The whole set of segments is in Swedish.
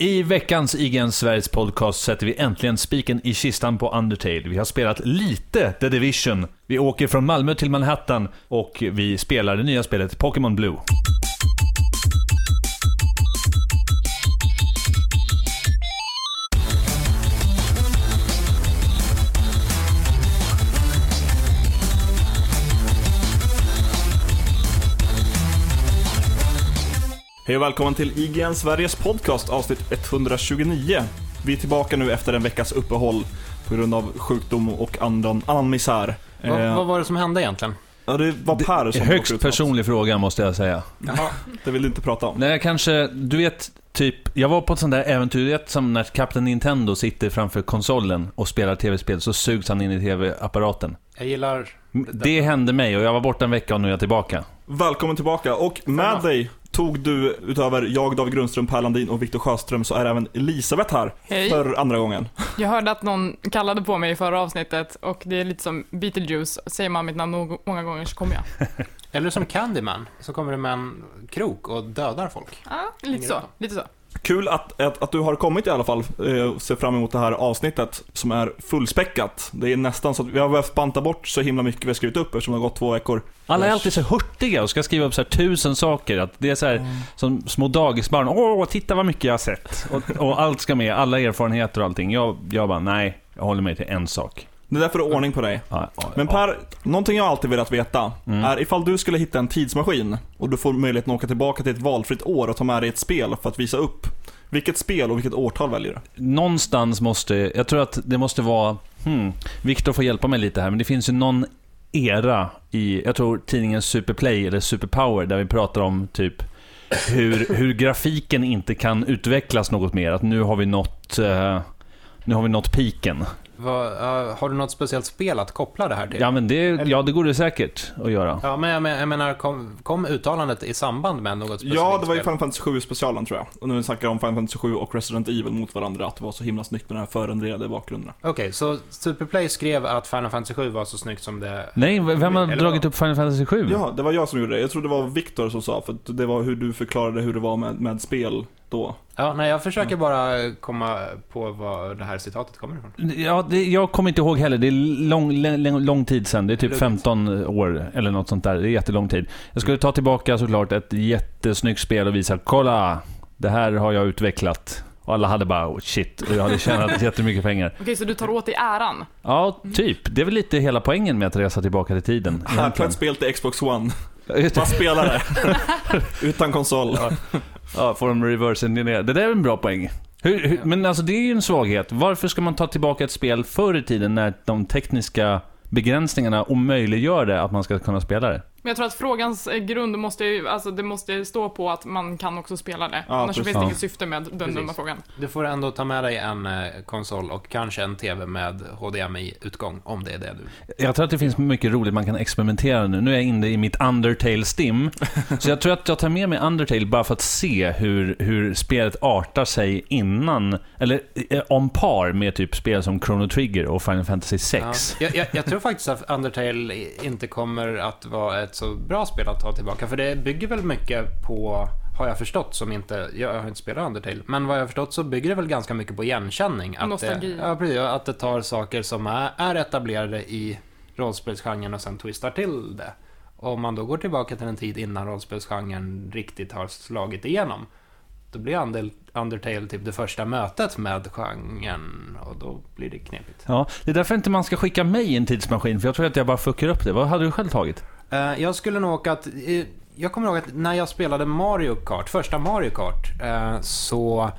I veckans IGN Sveriges podcast sätter vi äntligen spiken i kistan på Undertale. Vi har spelat lite The Division. Vi åker från Malmö till Manhattan och vi spelar det nya spelet Pokémon Blue. Hej och välkommen till IGN Sveriges podcast avsnitt 129. Vi är tillbaka nu efter en veckas uppehåll på grund av sjukdom och annan, annan misär. Vad, Eh, vad var det som hände egentligen? ja, det var Per som Högst personlig fråga måste jag säga. Jaha. Det vill du inte prata om. Nej, kanske, du vet, typ, jag var på ett sånt där äventyr, du vet som när Captain Nintendo sitter framför konsolen och spelar tv-spel, så sugs han in i tv-apparaten. Jag gillar... Det hände mig och jag var borta en vecka och nu är jag tillbaka. Välkommen tillbaka och med dig tog du utöver jag, David Grundström, Per Landin och Viktor Sjöström så är även Elisabeth här Hej. för andra gången. Jag hörde att någon kallade på mig i förra avsnittet och det är lite som Beetlejuice. Säger man mitt namn många gånger så kommer jag. Eller som Candyman, så kommer det med en krok och dödar folk. Ja, lite så. Lite så. Kul att, att, att du har kommit i alla fall. Eh, ser fram emot det här avsnittet som är fullspäckat. Det är nästan så att vi har behövt banta bort så himla mycket vi har skrivit upp eftersom det har gått två veckor. Alla är alltid så hurtiga och ska skriva upp så tusen saker. Att det är så här, som små dagisbarn. Åh, titta vad mycket jag har sett. Och, och allt ska med, alla erfarenheter och allting. Jag, jag bara, nej, jag håller mig till en sak. Det är därför det är ordning på dig. Ja, ja, Men. Per, någonting jag alltid velat veta Mm. är ifall du skulle hitta en tidsmaskin och du får möjligheten att åka tillbaka till ett valfritt år och ta med dig ett spel för att visa upp. Vilket spel och vilket årtal väljer du? Någonstans måste, jag tror att det måste vara, hmm, Viktor får hjälpa mig lite här, men det finns ju någon era i, jag tror tidningen Superplay eller Superpower, där vi pratar om typ hur, hur grafiken inte kan utvecklas något mer. Att nu har vi nått, eh, nu har vi nått piken. Vad, ja, har du något speciellt spel att koppla det här till? Ja, men det, ja, det går det säkert att göra. Ja, men jag, men- jag menar, kom, kom uttalandet i samband med något specifikt Ja, det var ju? Final Fantasy 7 specialen tror jag. Och när vi snackar om Final Fantasy 7 och Resident Evil mot varandra, att det var så himla snyggt med de här förändrade bakgrunderna. Okej, så Superplay skrev att Final Fantasy 7 var så snyggt som det... Nej, vem har Eller dragit upp Final Fantasy 7? Ja, det var jag som gjorde det. Jag tror det var Viktor som sa, för det var hur du förklarade hur det var med, med spel då. Ja, nej, jag försöker bara komma på var det här citatet kommer ifrån. Ja, det, jag kommer inte ihåg heller. Det är lång, lång, lång tid sedan. Det är typ Lugnt. 15 år eller något sånt där. Det är jättelång tid. Jag skulle ta tillbaka såklart ett jättesnyggt spel och visa Kolla! Det här har jag utvecklat. Och alla hade bara oh, shit, och jag hade tjänat jättemycket pengar. Okej, så du tar åt dig äran? Ja, typ. Det är väl lite hela poängen med att resa tillbaka till tiden. Egentligen. ett spel till Xbox One. Just det. Bara spela det. Utan konsol. Ja. Ja, får de reverse engineera. Det där är en bra poäng. Hur, hur, men alltså det är ju en svaghet. Varför ska man ta tillbaka ett spel förr i tiden när de tekniska begränsningarna omöjliggör det att man ska kunna spela det? Men jag tror att frågans eh, grund måste ju, alltså det måste stå på att man kan också spela det. Ja, Annars precis. finns det inget syfte med den Precis. dumma frågan. Du får ändå ta med dig en eh, konsol och kanske en TV med HDMI-utgång, om det är det du... Jag tror att det finns mycket roligt man kan experimentera nu. Nu är jag inne i mitt Undertale-stim. Så jag tror att jag tar med mig Undertale bara för att se hur, hur spelet artar sig innan, eller eh, om par med typ spel som Chrono Trigger och Final Fantasy 6. Ja, jag, jag, jag tror faktiskt att Undertale inte kommer att vara ett så bra spel att ta tillbaka, för det bygger väl mycket på, har jag förstått, som inte, jag har inte spelat Undertale, men vad jag har förstått så bygger det väl ganska mycket på igenkänning. Att Nostalgi. Det, ja, precis, att det tar saker som är, är etablerade i rollspelsgenren och sen twistar till det. Och om man då går tillbaka till en tid innan rollspelsgenren riktigt har slagit igenom, då blir Under- Undertale typ det första mötet med genren och då blir det knepigt. Ja, det är därför inte man ska skicka mig i en tidsmaskin, för jag tror att jag bara fuckar upp det. Vad hade du själv tagit? Eh, jag skulle nog åka att... eh, jag kommer ihåg att när jag spelade Mario Kart, första Mario Kart, eh, så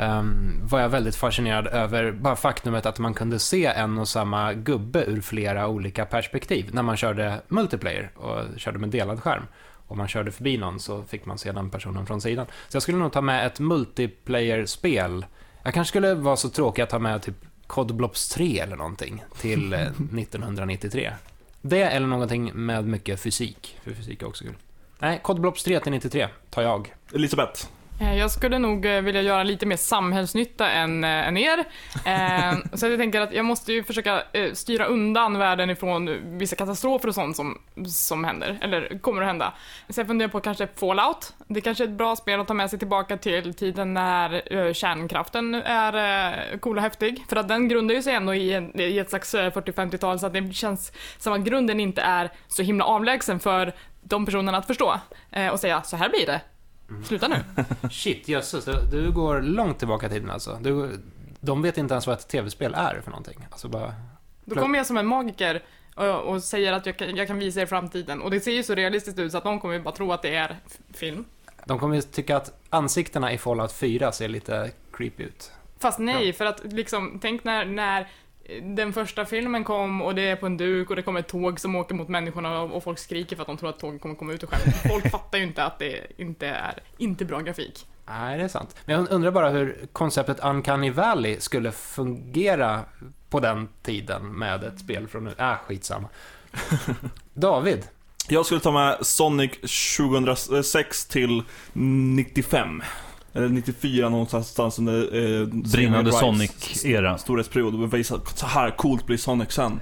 ehm, var jag väldigt fascinerad över bara faktumet att man kunde se en och samma gubbe ur flera olika perspektiv när man körde multiplayer och körde med delad skärm. Om man körde förbi någon så fick man se den personen från sidan. Så jag skulle nog ta med ett multiplayer-spel. Jag kanske skulle vara så tråkig att ta med typ Cod Blops 3 eller någonting till eh, 1993. Det eller någonting med mycket fysik, för fysik är också kul. Nej, Cod Blops 3 till 93 tar jag. Elisabeth, Eh, jag skulle nog eh, vilja göra lite mer samhällsnytta än, eh, än er. Eh, så jag tänker att jag måste ju försöka styra undan världen ifrån vissa katastrofer och sånt som, som händer, eller kommer att hända. Så jag funderar på kanske Fallout. Det kanske är ett bra spel att ta med sig tillbaka till tiden när kärnkraften är cool och häftig. För att den grundar ju sig ändå i, en, i ett slags 40-50-tal, så att det känns som att grunden inte är så himla avlägsen för de personerna att förstå. Eh, och säga, så här blir det. Sluta nu. Shit, jösses. Du, du går långt tillbaka i tiden alltså. Du, de vet inte ens vad ett tv-spel är för någonting. Alltså bara... Då kommer jag som en magiker och, och säger att jag kan, jag kan visa er framtiden. Och det ser ju så realistiskt ut så att de kommer ju bara tro att det är film. De kommer ju tycka att ansiktena i Fallout 4 ser lite creepy ut. Fast nej, för att liksom, tänk när, när den första filmen kom och det är på en duk och det kommer ett tåg som åker mot människorna och, och folk skriker för att de tror att tåget kommer komma ut ur skärmen. Folk fattar ju inte att det inte är inte bra grafik. Nej, det är sant. Men jag undrar bara hur konceptet Uncanny Valley skulle fungera på den tiden med ett spel från nu. Äh, skitsamma. David, Jag skulle ta med Sonic 2006 till 95. Eller 94 någonstans under eh, Brinnande. Sonic-era. Storhetsperiod. Och visa så här coolt blir Sonic sen.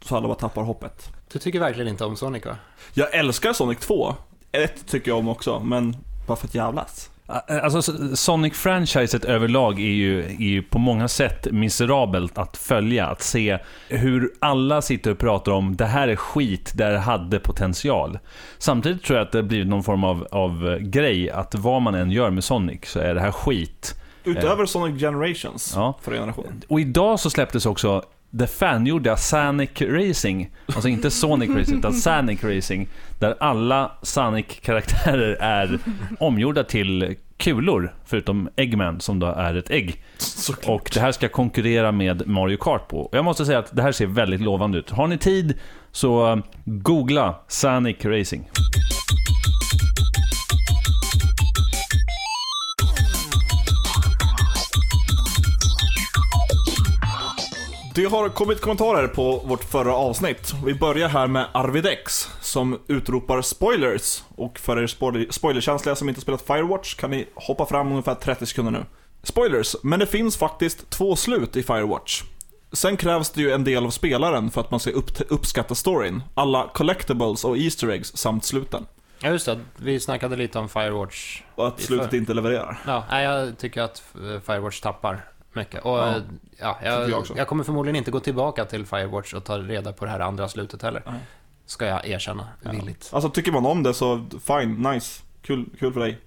Så alla bara tappar hoppet. du tycker verkligen inte om Sonic va? Jag älskar Sonic 2. Ett tycker jag om också, men bara för att jävlas. Alltså, Sonic-franchiset överlag är ju, är ju på många sätt miserabelt att följa. Att se hur alla sitter och pratar om det här är skit, det här hade potential. Samtidigt tror jag att det blir någon form av, av grej att vad man än gör med Sonic så är det här skit. Utöver Sonic Generations, Ja. förra generationen. Och idag så släpptes också det fangjorda Sonic Racing. Alltså inte Sonic Racing, utan Sonic Racing. Där alla Sonic-karaktärer är omgjorda till kulor, förutom Eggman som då är ett ägg. Och det här ska konkurrera med Mario Kart på. Och jag måste säga att det här ser väldigt lovande ut. Har ni tid så googla Sonic Racing. Det har kommit kommentarer på vårt förra avsnitt. Vi börjar här med Arvidex som utropar spoilers. Och för er spoiler- spoilerkänsliga som inte spelat Firewatch kan ni hoppa fram ungefär 30 sekunder nu. Spoilers, men det finns faktiskt två slut i Firewatch. Sen krävs det ju en del av spelaren för att man ska upp uppskatta storyn. Alla collectibles och Easter eggs samt sluten. Ja, just det. Vi snackade lite om Firewatch. Och att slutet inte levererar. Ja, nej, jag tycker att Firewatch tappar mycket. Och Ja, ja, ja, jag jag, jag kommer förmodligen inte gå tillbaka till Firewatch och ta reda på det här andra slutet heller. Nej. Ska jag erkänna, villigt. Alltså tycker man om det så fine, nice. Kul, kul för dig.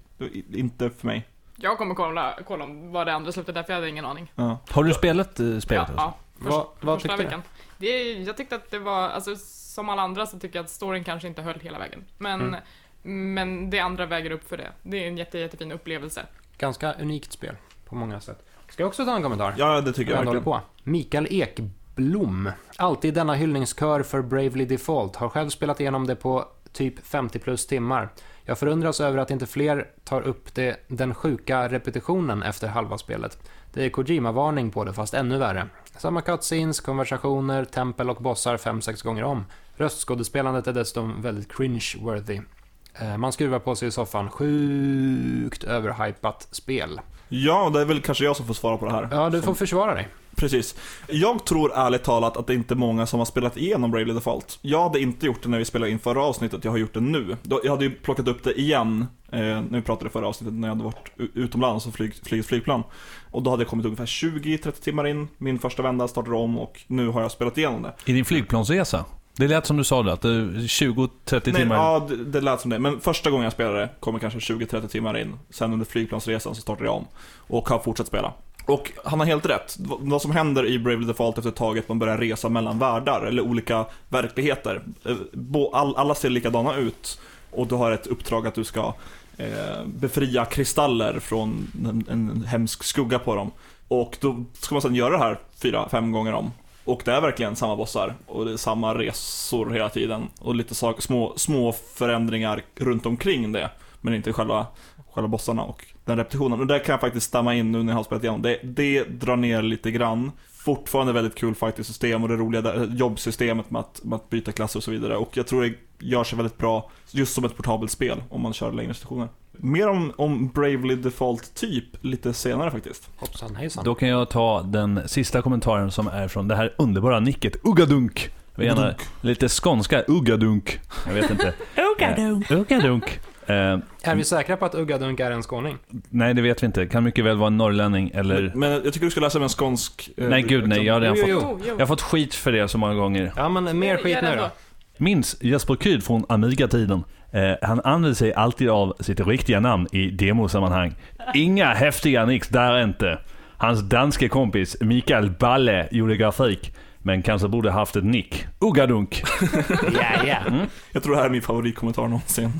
Inte för mig. Jag kommer kolla, kolla om vad det andra slutet är, för jag hade ingen aning. Ja. Har du spelat eh, spelet? Ja, alltså? ja. Först, Vad- tyckte du? veckan. Det, är- jag tyckte att det var, alltså som alla andra så tycker jag att storyn kanske inte höll hela vägen. Men, Mm. men det andra väger upp för det. Det är en jätte, jättefin upplevelse. Ganska unikt spel på många sätt. Ska jag också ta en kommentar? ja, det tycker jag Jag verkligen. på. Mikael Ekblom. Alltid denna hyllningskör för Bravely Default. Har själv spelat igenom det på typ 50 plus timmar. Jag förundras över att inte fler tar upp det, den sjuka repetitionen efter halva spelet. Det är Kojima-varning på det, fast ännu värre. Samma cutscenes, konversationer, tempel och bossar 5-6 gånger om. Röstskådespelandet är dessutom väldigt cringe-worthy. Eh, Man skruvar på sig i soffan. Sjukt överhypat spel. Ja, det är väl kanske jag som får svara på det här. Ja, du får försvara dig. Precis. Jag tror ärligt talat att det inte är många som har spelat igenom Bravely Default. Jag hade inte gjort det när vi spelade in förra avsnittet, jag har gjort det nu. Jag hade ju plockat upp det igen, eh, när vi pratade förra avsnittet, när jag hade varit utomlands och flyg, flugit flygplan. Och då hade jag kommit ungefär 20-30 timmar in, min första vända startade om och nu har jag spelat igenom det. I din flygplansresa? Det lät som du sa det, att det är 20-30 Nej, timmar. ja, det, det lät som det. Men första gången jag spelade kommer kanske 20-30 timmar in. Sen under flygplansresan så startade jag om. Och har fortsatt spela. Och han har helt rätt. Vad som händer i Bravely Default efter ett tag är att man börjar resa mellan världar, eller olika verkligheter. Eh, alla ser likadana ut. Och du har ett uppdrag att du ska eh, befria kristaller från en, en hemsk skugga på dem. Och då ska man sedan göra det här fyra, fem gånger om. Och det är verkligen samma bossar och det är samma resor hela tiden. Och lite sak, små, små förändringar runt omkring det. Men inte själva, själva bossarna och den repetitionen. Och där kan jag faktiskt stämma in nu när jag har spelat igenom. Det, det drar ner lite grann. Fortfarande väldigt kul fighting-system och det roliga där, jobbsystemet med att, med att byta klasser och så vidare. Och jag tror det gör sig väldigt bra just som ett portabelt spel om man kör längre stationer. Mer om, om Bravely Default typ lite senare faktiskt. Hoppsan hejsan. Då kan jag ta den sista kommentaren som är från det här underbara nicket Uggadunk. Gärna lite skånska, Uggadunk. Jag vet inte. Uggadunk. Uggadunk. Eh, Är vi säkra på att Uggadunk är en skåning? nej, det vet vi inte. Kan mycket väl vara en norrlänning eller... Men jag tycker du ska läsa med en skånsk... eh, Nej, gud nej. Jag har redan Jo, fått, jo, jo. jag har fått skit för det så många gånger. Ja, men mer skit nu då. Minns Jesper Kyd från Amiga-tiden. Eh, han använder sig alltid av sitt riktiga namn i demosammanhang. Inga häftiga nicks där inte. Hans danske kompis Mikael Balle gjorde grafik, men kanske borde haft ett nick. Uggadunk. Ja, ja. Jag tror det här är min favoritkommentar någonsin.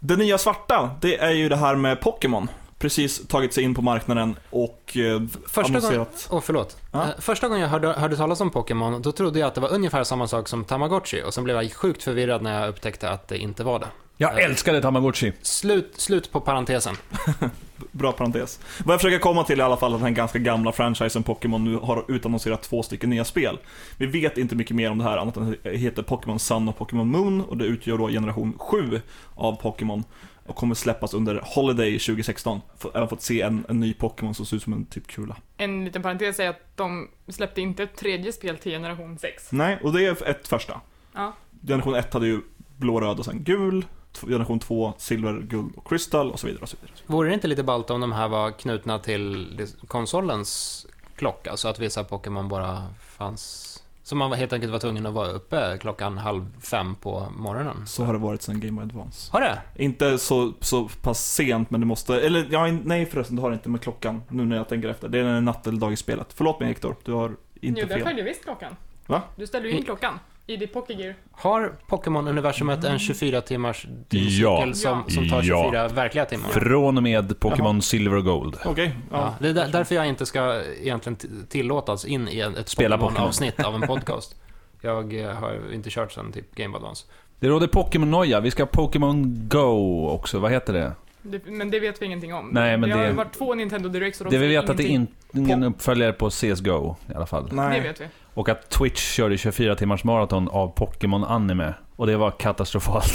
Det nya svarta, det är ju det här med Pokémon. Precis tagit sig in på marknaden och eh, Första gången, oh, förlåt. Ja. Eh, Första gången jag hörde, hörde talas om Pokémon, då trodde jag att det var ungefär samma sak som Tamagotchi och sen blev jag sjukt förvirrad när jag upptäckte att det inte var det. Jag älskade Tamagotchi. Slut, slut på parentesen. Bra parentes. Vad jag försöker komma till i alla fall att den ganska gamla franchisen Pokémon nu har utannonserat två stycken nya spel. Vi vet inte mycket mer om det här annat än att det heter Pokémon Sun och Pokémon Moon och det utgör då generation 7 av Pokémon och kommer släppas under Holiday 2016. F- Jag har fått se en, en ny Pokémon som ser ut som en typ kula. En liten parentes är att de släppte inte ett tredje spel till generation 6. Nej, och det är ett första. Ja. Generation 1 hade ju blå, röd och sen gul. Generation 2, silver, guld och kristall och så vidare. Och så vidare. Vore det inte lite ballt om de här var knutna till konsolens klocka, så att vissa Pokémon bara fanns... Så man helt enkelt var tvungen att vara uppe klockan halv fem på morgonen. Så har det varit sen Game Boy Advance. Har det? Inte så, så pass sent, men det måste... Eller ja, nej förresten, det har det inte med klockan. Nu när jag tänker efter. Det är en natt eller dag i spelet. Förlåt mig Hector, du har inte Jo, där fel. följer visst klockan. Va? Du ställer ju in klockan i ditt Pokégear. Har Pokémon-universumet en 24 timmars Ja. som, som tar Ja. 24 verkliga timmar? Från och med Pokémon Silver och Gold. Okej, Ja, ja. det är där, därför jag inte ska egentligen tillåtas in i ett. Pokémon-avsnitt av en podcast. Jag eh, har inte kört sen typ Game Advance. Det råder Pokémon-noja. Vi ska ha Pokémon Go också. Vad heter det? Det, men det vet vi ingenting om. Nej, men det har det- varit två Nintendo Directs och de Det vi säger vet att det är ingenting. in, ingen uppföljare på CSGO i alla fall. Det Nej. vet vi. Och att Twitch körde 24 timmars maraton av Pokémon Anime. Och det var katastrofalt.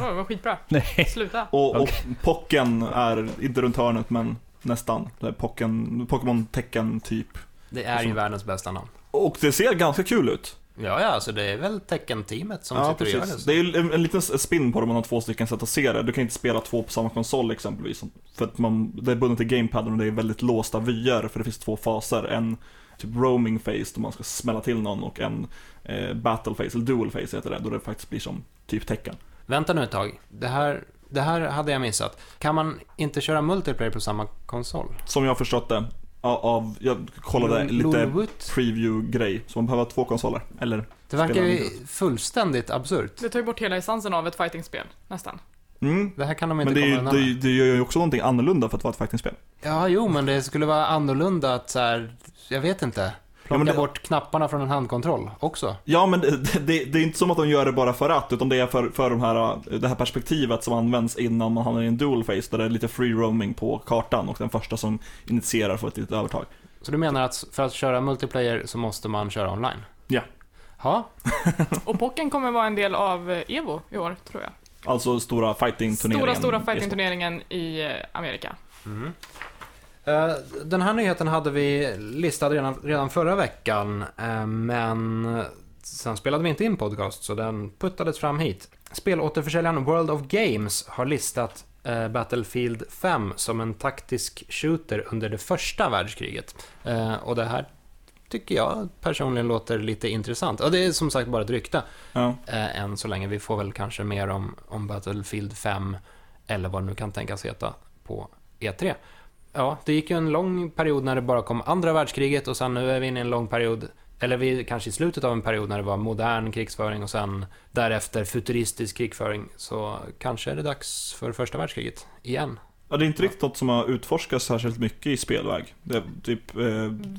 Åh, det var skitbra. Nej. Sluta. Och, och Pocken är inte runt hörnet, men nästan. Det är Pocken, Pokémon tecken typ. Det är ju världens bästa namn. Och det ser ganska kul ut. Ja, ja, alltså det är väl Tekken-teamet som ja, sitter och gör precis. det. Det är ju en, en liten spin på det, man har två stycken sätt att se det. Du kan inte spela två på samma konsol exempelvis. För att man, det är bundet till gamepaden och det är väldigt låsta vyer, för det finns två faser. En typ roaming phase, då man ska smälla till någon, och en eh, battle phase, eller dual phase heter det, då det faktiskt blir som typ tecken. Vänta nu ett tag. Det här, det här hade jag missat. Kan man inte köra multiplayer på samma konsol? Som jag har förstått det, av, jag kollade lite preview-grej, så man behöver ha två konsoler. Eller, Det verkar spelar ju fullständigt absurt. Det tar ju bort hela essensen av ett fightingspel, nästan. mm. Det här kan de Men inte det, är komma ju- det, det gör ju också någonting annorlunda för att vara ett fightingspel. Ja, jo, men det skulle vara annorlunda att så här, jag vet inte. Plocka men det- bort knapparna från en handkontroll också. Ja, men det, det, det är inte som att de gör det bara för att, utan det är för, för de här, det här perspektivet som används innan man hamnar i en dual face, där det är lite free roaming på kartan och den första som initierar får ett litet övertag. Så du menar att för att köra multiplayer så måste man köra online? Ja. Ja, Och Pocken kommer vara en del av eh, Evo i år, tror jag. Alltså stora fighting-turneringen. Stora, stora fightingturneringen i eh, Amerika. Eh, Den här nyheten hade vi listad redan, redan förra veckan, eh, men sen spelade vi inte in podcast, så den puttades fram hit. Spelåterförsäljaren World of Games har listat eh, Battlefield 5 som en taktisk shooter under det första världskriget. Eh, Och det här tycker jag personligen låter lite intressant. Och det är som sagt bara ett rykte Ja. eh, än så länge. Vi får väl kanske mer om, om Battlefield 5 eller vad det nu kan tänkas heta på E3. Ja, det gick ju en lång period när det bara kom andra världskriget och sen nu är vi inne i en lång period, eller vi kanske i slutet av en period när det var modern krigsföring och sen därefter futuristisk krigföring. Så kanske är det dags för första världskriget igen. ja, det är inte riktigt något som har utforskats särskilt mycket i spelväg. Det är typ... Eh,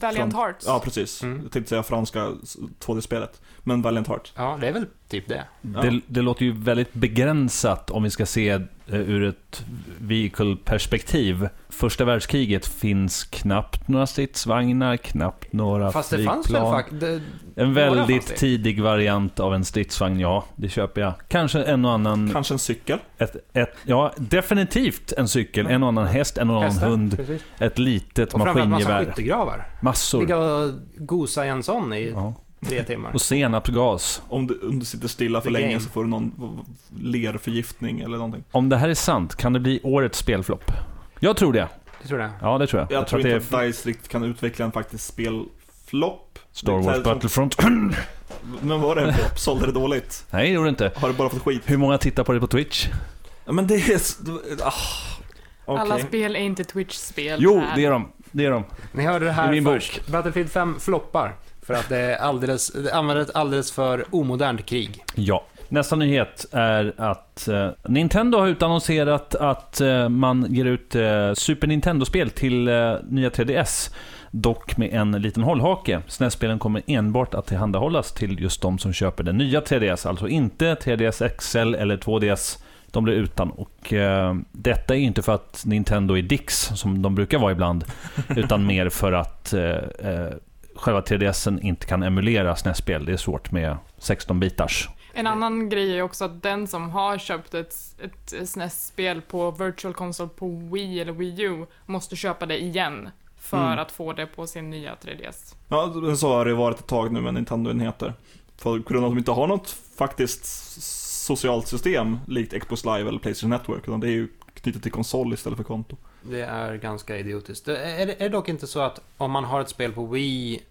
Valiant Hearts. Ja, precis. Mm. Jag tänkte säga franska 2D-spelet. Men Valiant Heart. Ja, det är väl typ det. Ja. Det, det låter ju väldigt begränsat om vi ska se eh, ur ett vehicle-perspektiv. Första världskriget finns knappt några stridsvagnar, knappt några Fast det fanns väl flygplan. faktiskt... En väldigt tidig variant av en stridsvagn, ja, det köper jag. Kanske en och annan... Kanske en cykel. Ett, ett, ja, definitivt en cykel, en och annan häst, en och annan Hästar, hund, precis. ett litet Och framförallt massa maskingevär. skyttegravar. Massor. Ligga och gosa i en sån i Ja. Tre timmar. Och senapsgas. Om du, om du sitter stilla för The länge game. så får du någon lerförgiftning eller någonting. Om det här är sant, kan det bli årets spelflopp? Jag tror det. Det tror jag. Ja, det tror jag. Jag, tror att inte det är att DICE riktigt kan utveckla en faktisk spelflopp. Star Det Wars som- Battlefront. Men var det en flopp? Sålde det dåligt? Nej, det gjorde det inte. Har du bara fått skit? Hur många tittar på det på Twitch? Ja, Men det är... Ah, Okej. Alla spel är inte Twitch-spel. Jo, det är de. Det är de. Ni hörde det I här min bok. först. Battlefield 5 floppar. För att det, är alldeles, det använder ett alldeles för omodernt krig. Ja. Nästa nyhet är att eh, Nintendo har utannonserat att eh, man ger ut eh, Super Nintendo-spel till eh, nya 3DS. Dock med en liten hållhake. SNES-spelen kommer enbart att tillhandahållas till just de som köper den nya 3DS. Alltså inte 3DS XL eller 2DS. De blir utan. Och eh, detta är inte för att Nintendo är dicks, som de brukar vara ibland. utan mer för att eh, själva 3DSen inte kan emulera SNES-spel. Det är svårt med 16-bitars. En annan grej är också att den som har köpt ett, ett SNES-spel på Virtual Console på Wii eller Wii U måste köpa det igen för Mm. att få det på sin nya 3DS. Ja, så har det varit ett tag nu med Nintendo-enheter. För på grund av att de inte har något faktiskt socialt system likt Xbox Live eller Playstation Network, utan det är ju knutet till konsol istället för konto. Det är ganska idiotiskt. Det är, är det dock inte så att om man har ett spel på Wii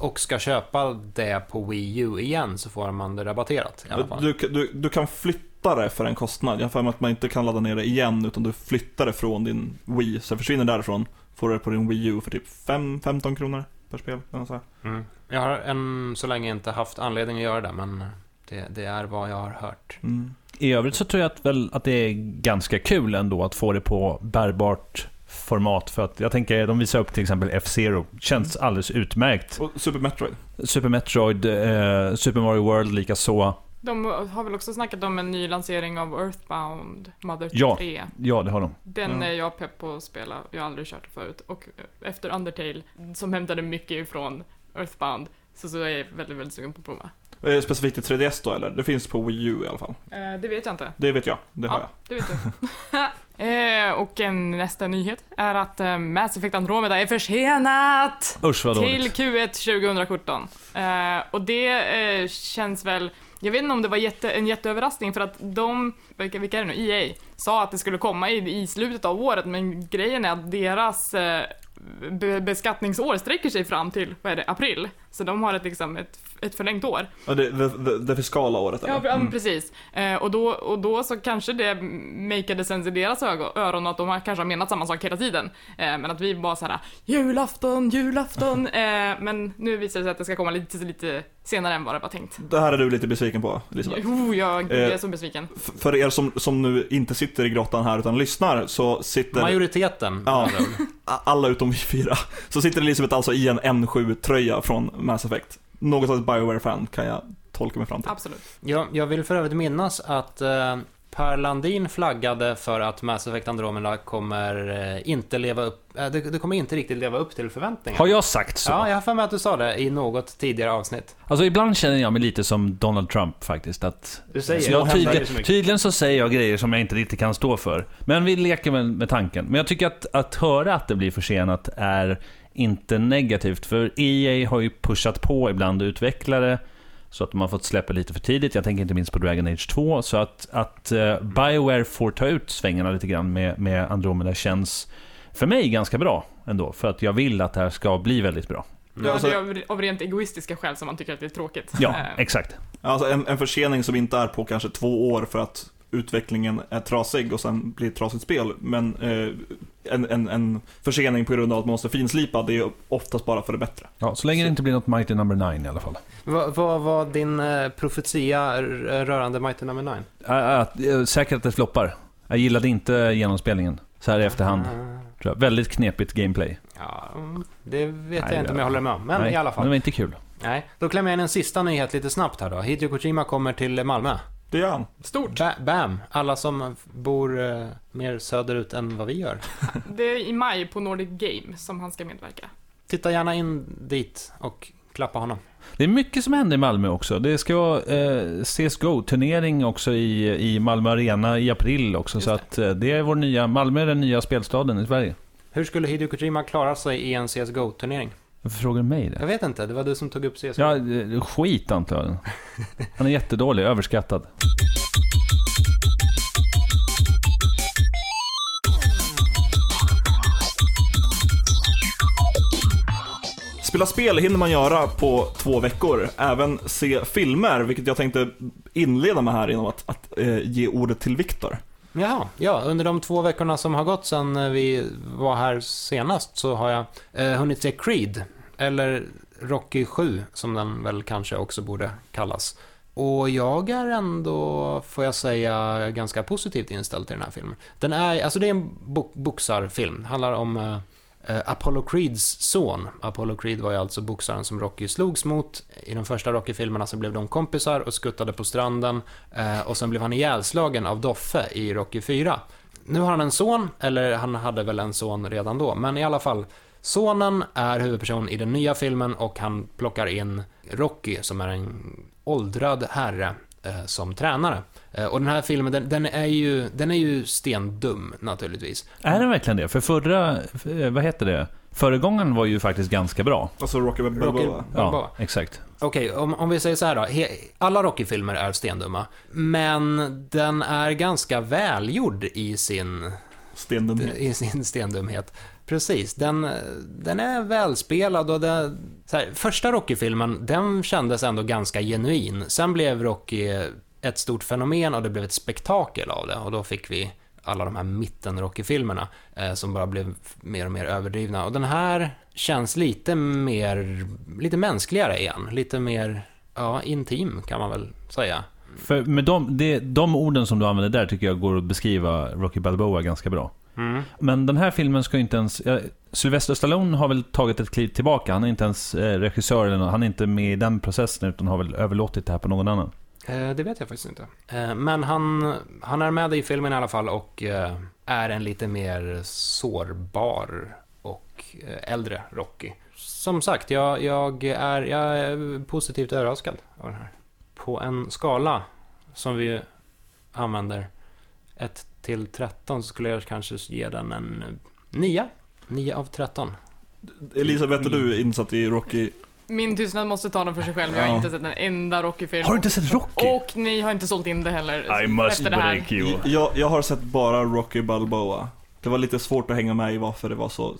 och ska köpa det på Wii U igen så får man det rabatterat i alla fall? Du, du, du kan flytta det för en kostnad. Jag har för mig att man inte kan ladda ner det igen, utan du flyttar det från din Wii. Så det försvinner därifrån, får du det på din Wii U för typ 5-15 kronor per spel. så. Mm. Jag har än så länge inte haft anledning att göra det, men det, det är vad jag har hört. Mm. I övrigt så tror jag att, väl, att det är ganska kul ändå att få det på bärbart format. För att jag tänker, de visar upp till exempel F-Zero. Känns alldeles utmärkt. Och Super Metroid. Super Metroid, eh, Super Mario World likaså. De har väl också snackat om en ny lansering av Earthbound Mother Ja. 3. Ja, det har de. Den Ja. är jag pepp på att spela. Jag har aldrig kört det förut. Och efter Undertale, som hämtade mycket ifrån Earthbound, så, så är jag väldigt, väldigt sugen på att prova. Eh, Specifikt till 3DS då eller? Det finns på Wii U i alla fall. Eh, det vet jag inte. Det vet jag, det har ja, det vet du. eh, och en nästa nyhet är att Mass Effect Andromeda är försenat! Usch vad Till dåligt. Q1 2017. Eh, och det känns väl, jag vet inte om det var jätte, en jätteöverraskning för att de, vilka, vilka är det nu, EA, sa att det skulle komma i, i slutet av året men grejen är att deras eh, be, beskattningsår sträcker sig fram till, vad är det, april. Så de har ett, liksom, ett, ett förlängt år. Ja, det, det, det, det fiskala året eller? Ja, Mm. precis. Eh, och, då, och då så kanske det makeade sense i deras ögon, öron att de har kanske har menat samma sak hela tiden. Eh, men att vi bara såhär, julafton, julafton. Eh, men nu visar det sig att det ska komma lite, lite senare än vad det var tänkt. Det här är du lite besviken på, Elisabeth. Oh, jag, Eh, är så besviken. För er som, som nu inte sitter i grottan här utan lyssnar så sitter Majoriteten. Ja. alla utom vi fyra. Så sitter Elisabeth alltså i en N7-tröja från Mass Effect. Något slags Bioware-fan kan jag tolka mig fram till. Absolut. Jag, jag vill för övrigt minnas att eh, Per Landin flaggade för att Mass Effect Andromeda kommer eh, inte leva upp, eh, det, det kommer inte riktigt leva upp till förväntningarna. Har jag sagt så? Ja, jag har för mig att du sa det i något tidigare avsnitt. Alltså ibland känner jag mig lite som Donald Trump faktiskt. Att Du säger så jag händer tydligen, så mycket. tydligen så säger jag grejer som jag inte riktigt kan stå för. Men vi leker med, med tanken. Men jag tycker att, att höra att det blir försenat är inte negativt. För EA har ju pushat på ibland utvecklare så att de har fått släppa lite för tidigt. Jag tänker inte minst på Dragon Age 2. Så att, att eh, Bioware får ta ut svängarna lite grann med, med Andromeda känns för mig ganska bra ändå. För att jag vill att det här ska bli väldigt bra. Ja, Ja, alltså- det är av, av rent egoistiska skäl som man tycker att det är tråkigt. Ja, Eh, exakt. Alltså en, en försening som inte är på kanske två år för att utvecklingen är trasig och sen blir ett trasigt spel. Men eh, en, en, en försening på grund av att man måste finslipa, det är oftast bara för det bättre. Ja, så länge det inte blir något Mighty Number 9 i alla fall. Vad var din eh, profetia r- rörande Mighty Number 9? Äh, äh, säkert att det floppar. Jag gillade inte genomspelningen så här i efterhand. Ah, Tror jag. Väldigt knepigt gameplay. Ja, mm, det vet Nej, jag inte om jag håller med om. Men Nej, i alla Men det fall. var inte kul. Nej, då klämmer jag in en sista nyhet lite snabbt här då. Hideo Kojima kommer till Malmö. Det gör han. Stort. Ba bam! Alla som bor eh, mer söderut än vad vi gör. Det är i maj på Nordic Game som han ska medverka. Titta gärna in dit och klappa honom. Det är mycket som händer i Malmö också. Det ska vara eh, CSGO-turnering också i, i Malmö Arena i april också. Just så det. att eh, det är vår nya, Malmö är den nya spelstaden i Sverige. Hur skulle Hideo Kojima klara sig i en CSGO-turnering? Varför frågar du mig det? Jag vet inte, det var du som tog upp CSGO. Ja, skit antar jag. Han är jättedålig, överskattad. Spela spel hinner man göra på två veckor. Även se filmer, vilket jag tänkte inleda med här genom att, att eh, ge ordet till Viktor. Jaha, ja, under de två veckorna som har gått sedan eh, vi var här senast så har jag eh, hunnit se Creed, eller Rocky 7 som den väl kanske också borde kallas. Och jag är ändå, får jag säga, ganska positivt inställd till den här filmen. Den är, alltså det är en bo- boxarfilm, handlar om eh, Eh, Apollo Creeds son. Apollo Creed var ju alltså boxaren som Rocky slogs mot. I de första Rocky-filmerna så blev de kompisar och skuttade på stranden. Eh, och sen blev han ihjälslagen av Doffe i Rocky 4. Nu har han en son, eller han hade väl en son redan då, men i alla fall. Sonen är huvudperson i den nya filmen och han plockar in Rocky som är en åldrad herre eh, som tränare. Eh, och den här filmen, den, den, är ju, den är ju stendum naturligtvis. Är den verkligen det? För förra, eh, vad heter det? Föregångaren var ju faktiskt ganska bra. Alltså Rocky Rocky Balboa. Ja, exakt. Okej, om, om vi säger så här då. He, alla Rocky-filmer är stendumma, men den är ganska välgjord i sin, Stendumhet. i sin stendumhet. Precis, den, den är välspelad och så här, första Rocky-filmen, den kändes ändå ganska genuin. Sen blev Rocky ett stort fenomen och det blev ett spektakel av det och då fick vi alla de här mitten-Rocky-filmerna eh, som bara blev mer och mer överdrivna. Och den här känns lite mer, lite mänskligare igen. Lite mer, ja, intim kan man väl säga. För med de, det, de orden som du använder där tycker jag går att beskriva Rocky Balboa ganska bra. Men den här filmen ska inte ens... Ja, Sylvester Stallone har väl tagit ett kliv tillbaka. Han är inte ens eh, regissör eller något. Han är inte med i den processen utan har väl överlåtit det här på någon annan. Eh, det vet jag faktiskt inte. Eh, men han, han är med i filmen i alla fall och eh, är en lite mer sårbar och äldre Rocky. Som sagt, jag, jag, är, jag är positivt överraskad av den här. På en skala som vi använder 1 till 13 så skulle jag kanske ge den en 9. 9 av 13. Elisabeth, är du insatt i Rocky? Min tystnad måste ta den för sig själv. Jag har inte sett en enda Rocky-film. Har du inte sett Rocky? Och ni har inte sålt in det heller. I must efter det här. break you. Jag, jag har sett bara Rocky Balboa. Det var lite svårt att hänga med i varför det var så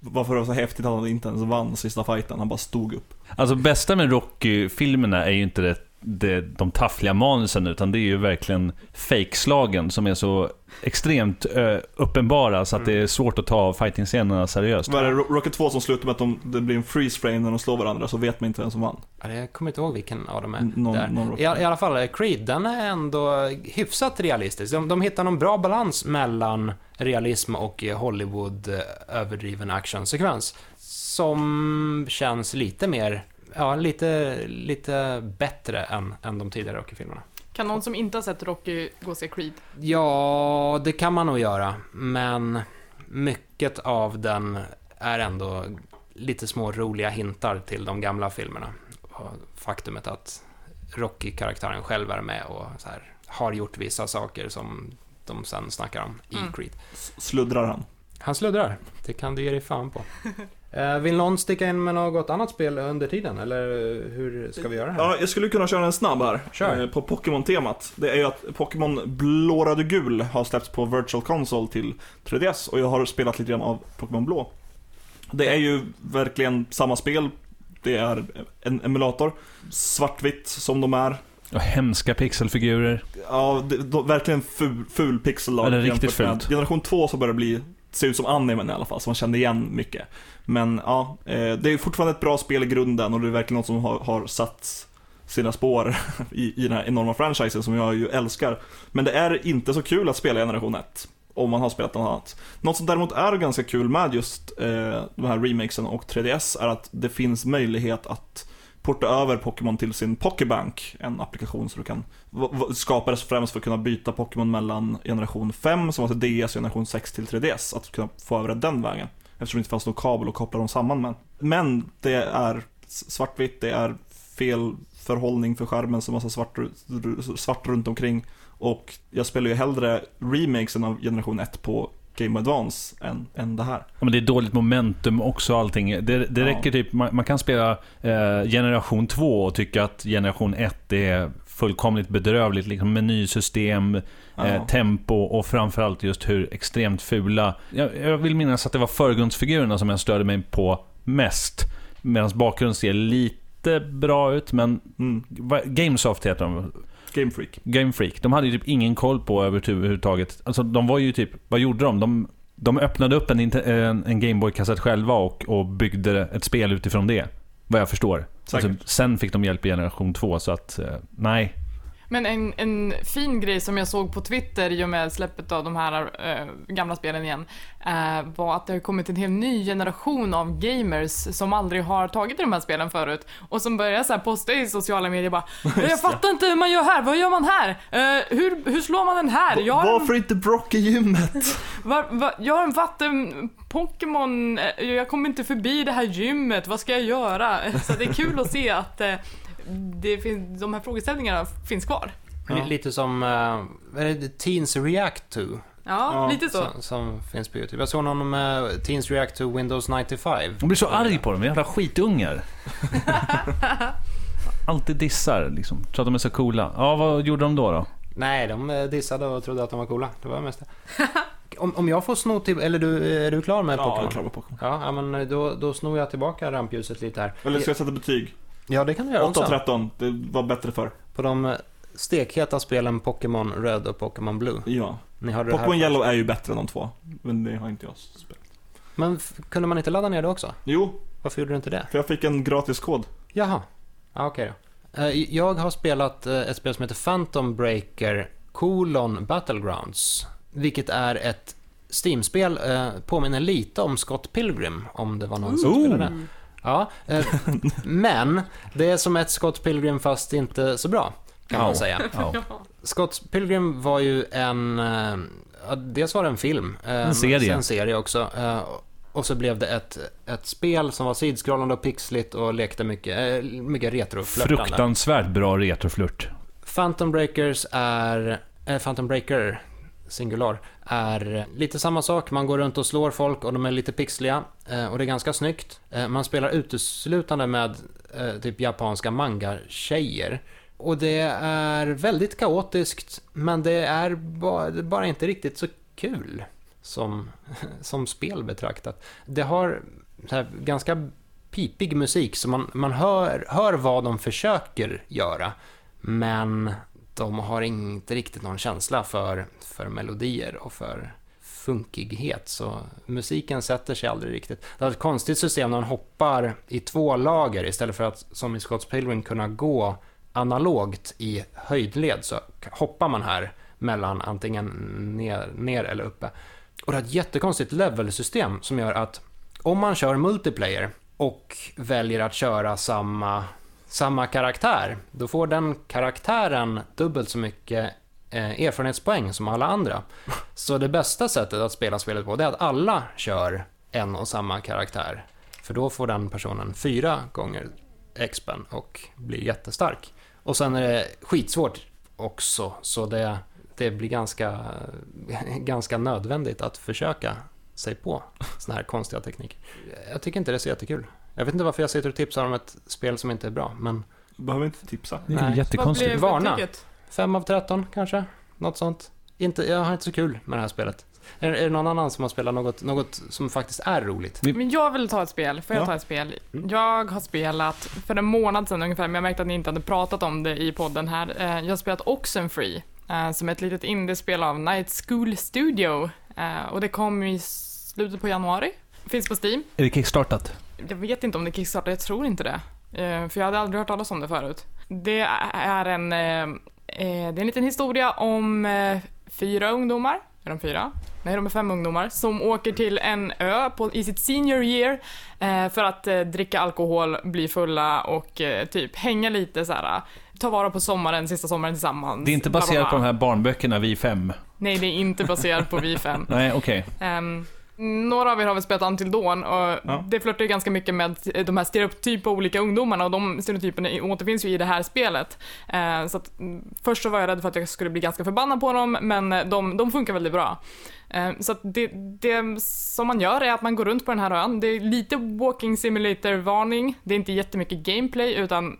varför det var så häftigt att han inte ens vann sista fighten. Han bara stod upp. Alltså bästa med Rocky-filmerna är ju inte det, det, de taffliga manusen utan det är ju verkligen fake-slagen som är så extremt ö, uppenbara så att det är svårt att ta fighting-scenerna seriöst. Var det Ro- Rocky 2 som slutar med att de, det blir en freeze frame när de slår varandra så vet man inte vem som vann. Ja, Jag kommer inte ihåg vilken av dem är. Någon- där. någon. I, I alla fall, eh, Creed, den är ändå hyfsat realistisk. De, de hittar någon bra balans mellan realism och eh, Hollywood eh, överdriven actionsekvens. Som känns lite mer, ja, lite, lite bättre än, än de tidigare Rocky-filmerna. Kan någon som inte har sett Rocky gå och se Creed? Ja, det kan man nog göra, men mycket av den är ändå lite små roliga hintar till de gamla filmerna. Och faktumet att Rocky-karaktären själv är med och så här, har gjort vissa saker som de sen snackar om i Mm. Creed. S- Sluddrar han. Han sluddrar, det kan du ge dig fan på. Eh, vill någon sticka in med något annat spel under tiden, eller hur ska vi göra här? Ja, jag skulle kunna köra en snabb här. Kör. eh, På Pokémon-temat. Det är ju att Pokémon Blå, Röd och Gul har släppts på Virtual Console till 3DS och jag har spelat lite grann av Pokémon Blå. Det är ju verkligen samma spel. Det är en emulator. Svartvitt som de är. Och hemska pixelfigurer. Ja, det, de, verkligen ful, ful pixel Eller riktigt fult. Generation 2 så börjar det bli, Ser ut som animen i alla fall, så man kände igen mycket. Men ja, eh, det är fortfarande ett bra spel i grunden och det är verkligen något som har, har satt sina spår i, i den här enorma franchisen som jag ju älskar. Men det är inte så kul att spela generation 1. Om man har spelat något annat. Något som däremot är ganska kul med just eh, de här remakesen och 3DS är att det finns möjlighet att porta över Pokémon till sin Pokébank, en applikation som du kan, skapades främst för att kunna byta Pokémon mellan generation 5, som var till DS, och generation 6 till 3DS, att kunna få över det den vägen. Eftersom det inte fanns någon kabel att koppla dem samman med. Men det är svartvitt, det är fel förhållning för skärmen, så massa svart, svart runt omkring. Och jag spelar ju hellre remakesen av generation 1 på Game Advance än, än det här. Ja, men det är dåligt momentum också allting. Det, det Ja. räcker typ, man, man kan spela eh, generation 2 och tycka att generation 1 är fullkomligt bedrövligt. Liksom menysystem, Ja. eh, tempo och framförallt just hur extremt fula. Jag, jag vill minnas att det var förgrundsfigurerna som jag störde mig på mest. Medan bakgrunden ser lite bra ut, men Mm. Gamesoft heter de. Game Freak. Game Freak. De hade ju typ ingen koll på överhuvudtaget. Alltså de var ju typ, vad gjorde de? De, de öppnade upp en, en, en Gameboy-kassett själva och, och byggde ett spel utifrån det. Vad jag förstår. Alltså, sen fick de hjälp i generation 2, så att eh, nej. Men en, en fin grej som jag såg på Twitter i och med släppet av de här eh, gamla spelen igen, eh, var att det har kommit en hel ny generation av gamers som aldrig har tagit i de här spelen förut och som börjar så här posta i sociala medier bara Jag fattar inte hur man gör här, vad gör man här? Eh, hur, hur slår man den här? Jag har en, Varför inte Brock i gymmet? var, var, jag har en vatten Pokémon, jag kommer inte förbi det här gymmet, vad ska jag göra? Så det är kul att se att det finns, de här frågeställningarna finns kvar. Ja. Lite som uh, vad är det Teens React to. Ja, Ja, lite så. Som, som finns på YouTube. Jag såg någon med Teens React to Windows 95. Jag blir så arg på dem, jävla skitungar. Alltid dissar liksom. Tror att de är så coola. Ja, vad gjorde de då? då? Nej, de eh, dissade och trodde att de var coola. Det var mest det. om, om jag får sno till... Eller du, är du klar med Ja, jag är Pokémon? klar med Pokémon. Ja, ja, men då, då snor jag tillbaka rampljuset lite här. Eller ska jag sätta betyg? Ja, det kan du göra 8 av också. 13, det var bättre för. På de eh, stekheta spelen Pokémon Röd och Pokémon Blue. Ja. Ni hörde det här Pokémon. Yellow är ju bättre än de två. Men det har inte jag spelat. Men kunde man inte ladda ner det också? Jo, Varför gjorde du inte det? för jag fick en gratis kod. Jaha. Ja, okej då. Eh, Jag har spelat eh, ett spel som heter Phantom Breaker colon Battlegrounds. Vilket är ett Steam-spel, eh, påminner lite om Scott Pilgrim, om det var någon som spelade. Ja, eh, men det är som ett Scott Pilgrim fast inte så bra, kan man säga. Ja. Scott Pilgrim var ju en, eh, dels var det en film. eh, En serie. En serie också. eh, Och så blev det ett, ett spel som var sidskrollande och pixligt och lekte mycket, eh, mycket retroflörtande. Fruktansvärt bra retroflört. Phantom Breakers är, eh, Phantom Breaker, singular, är lite samma sak. Man går runt och slår folk och de är lite pixliga eh, och det är ganska snyggt. Eh, man spelar uteslutande med eh, typ japanska manga-tjejer. Och det är väldigt kaotiskt, men det är bara, det är bara inte riktigt så kul som, som spel betraktat. Det har så här, ganska pipig musik, så man, man hör, hör vad de försöker göra. Men de har inte riktigt någon känsla för, för melodier och för funkighet. Så musiken sätter sig aldrig riktigt. Det är ett konstigt system när man hoppar i två lager istället för att som i Scotts Pilgrim kunna gå analogt i höjdled. Så hoppar man här mellan antingen ner, ner eller uppe. Och det är ett jättekonstigt levelsystem som gör att om man kör multiplayer och väljer att köra samma, samma karaktär, då får den karaktären dubbelt så mycket eh, erfarenhetspoäng som alla andra. Så det bästa sättet att spela spelet på det är att alla kör en och samma karaktär. För då får den personen fyra gånger expen och blir jättestark. Och sen är det skitsvårt också, så det, det blir ganska, ganska nödvändigt att försöka sig på såna här konstiga tekniker. Jag tycker inte det är så jättekul. Jag vet inte varför jag sitter och tipsar om ett spel som inte är bra, men Behöver inte tipsa. Det är Nej. Vad jättekonstigt. blev Varna. betyget? 5 av 13 kanske? Något sånt. Inte, jag har inte så kul med det här spelet. Är, är det någon annan som har spelat något, något som faktiskt är roligt? Men jag vill ta ett spel. Får jag Ja. ta ett spel? Mm. Jag har spelat för en månad sedan ungefär, men jag märkte att ni inte hade pratat om det i podden här. Eh, Jag har spelat Oxenfree, eh, som är ett litet indiespel av Night School Studio. Eh, Och det kom i slutet på januari. Finns på Steam. Är det kickstartat? Jag vet inte om det kickstartar, jag tror inte det. Eh, För jag hade aldrig hört talas om det förut. Det är en, eh, eh, det är en liten historia om fyra ungdomar. Är de fyra? nej de är fem ungdomar, som åker till en ö på, i sitt senior year för att dricka alkohol, bli fulla och typ hänga lite så här. Ta vara på sommaren, sista sommaren tillsammans. Det är inte baserat på de här barnböckerna Vi fem. Nej, det är inte baserat på Vi fem. Nej, okej. Ehm, några av er har väl spelat Until Dawn och Ja. det flörtar ju ganska mycket med de här stereotypa olika ungdomarna och de stereotyperna återfinns ju i det här spelet. Eh, så att, mm, först så var jag rädd för att jag skulle bli ganska förbannad på dem, men eh, de, de funkar väldigt bra. Eh, så att det, det som man gör är att man går runt på den här ön. Det är lite walking simulator-varning. Det är inte jättemycket gameplay, utan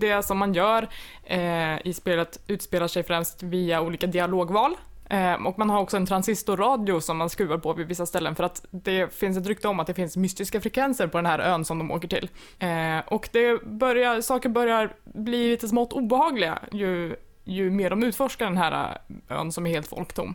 det som man gör eh, i spelet utspelar sig främst via olika dialogval. Eh, och man har också en transistorradio som man skruvar på vid vissa ställen för att det finns ett rykte om att det finns mystiska frekvenser på den här ön som de åker till. Eh, och det börjar, saker börjar bli lite smått obehagliga ju, ju mer de utforskar den här ön som är helt folktom.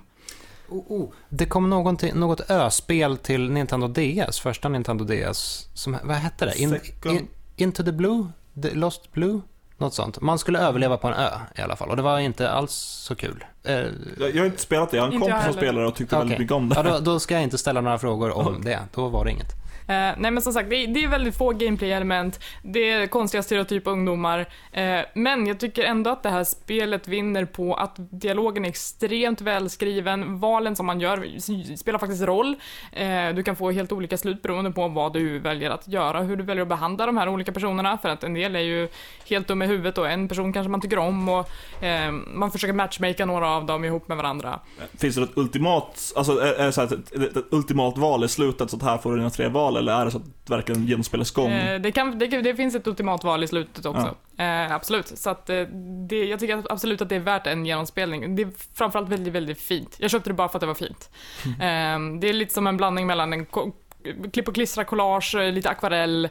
Oh, oh. Det kom någonting, något ö-spel till Nintendo DS, första Nintendo DS. Som, vad hette det? In, in, into the Blue? The Lost Blue? Något sånt. Man skulle överleva på en ö i alla fall och det var inte alls så kul. Eh, Jag, jag har inte spelat det, jag har en kompis som spelar och tyckte Okej. väldigt mycket om det. ja, då, då ska jag inte ställa några frågor om det. Då var det inget. Eh, nej men som sagt, det är, det är väldigt få gameplay-element, det är konstiga stereotypa ungdomar, eh, men jag tycker ändå att det här spelet vinner på att dialogen är extremt välskriven, valen som man gör spelar faktiskt roll. Eh, du kan få helt olika slut beroende på vad du väljer att göra, hur du väljer att behandla de här olika personerna, för att en del är ju helt dum i huvudet och en person kanske man tycker om och eh, man försöker matchmaka några av dem ihop med varandra. Finns det något ultimat, alltså är, är det så här, ett, ett, ett ultimat val i slutet, så att här får du dina tre val, eller är det så att det verkligen genomspelas gång? Eh, det, kan, det, det finns ett ultimat val i slutet också. Eh, absolut. Så att, eh, det, jag tycker absolut att det är värt en genomspelning. Det är framförallt väldigt, väldigt fint. Jag köpte det bara för att det var fint. Eh, det är lite som en blandning mellan en klipp och klistra collage, lite akvarell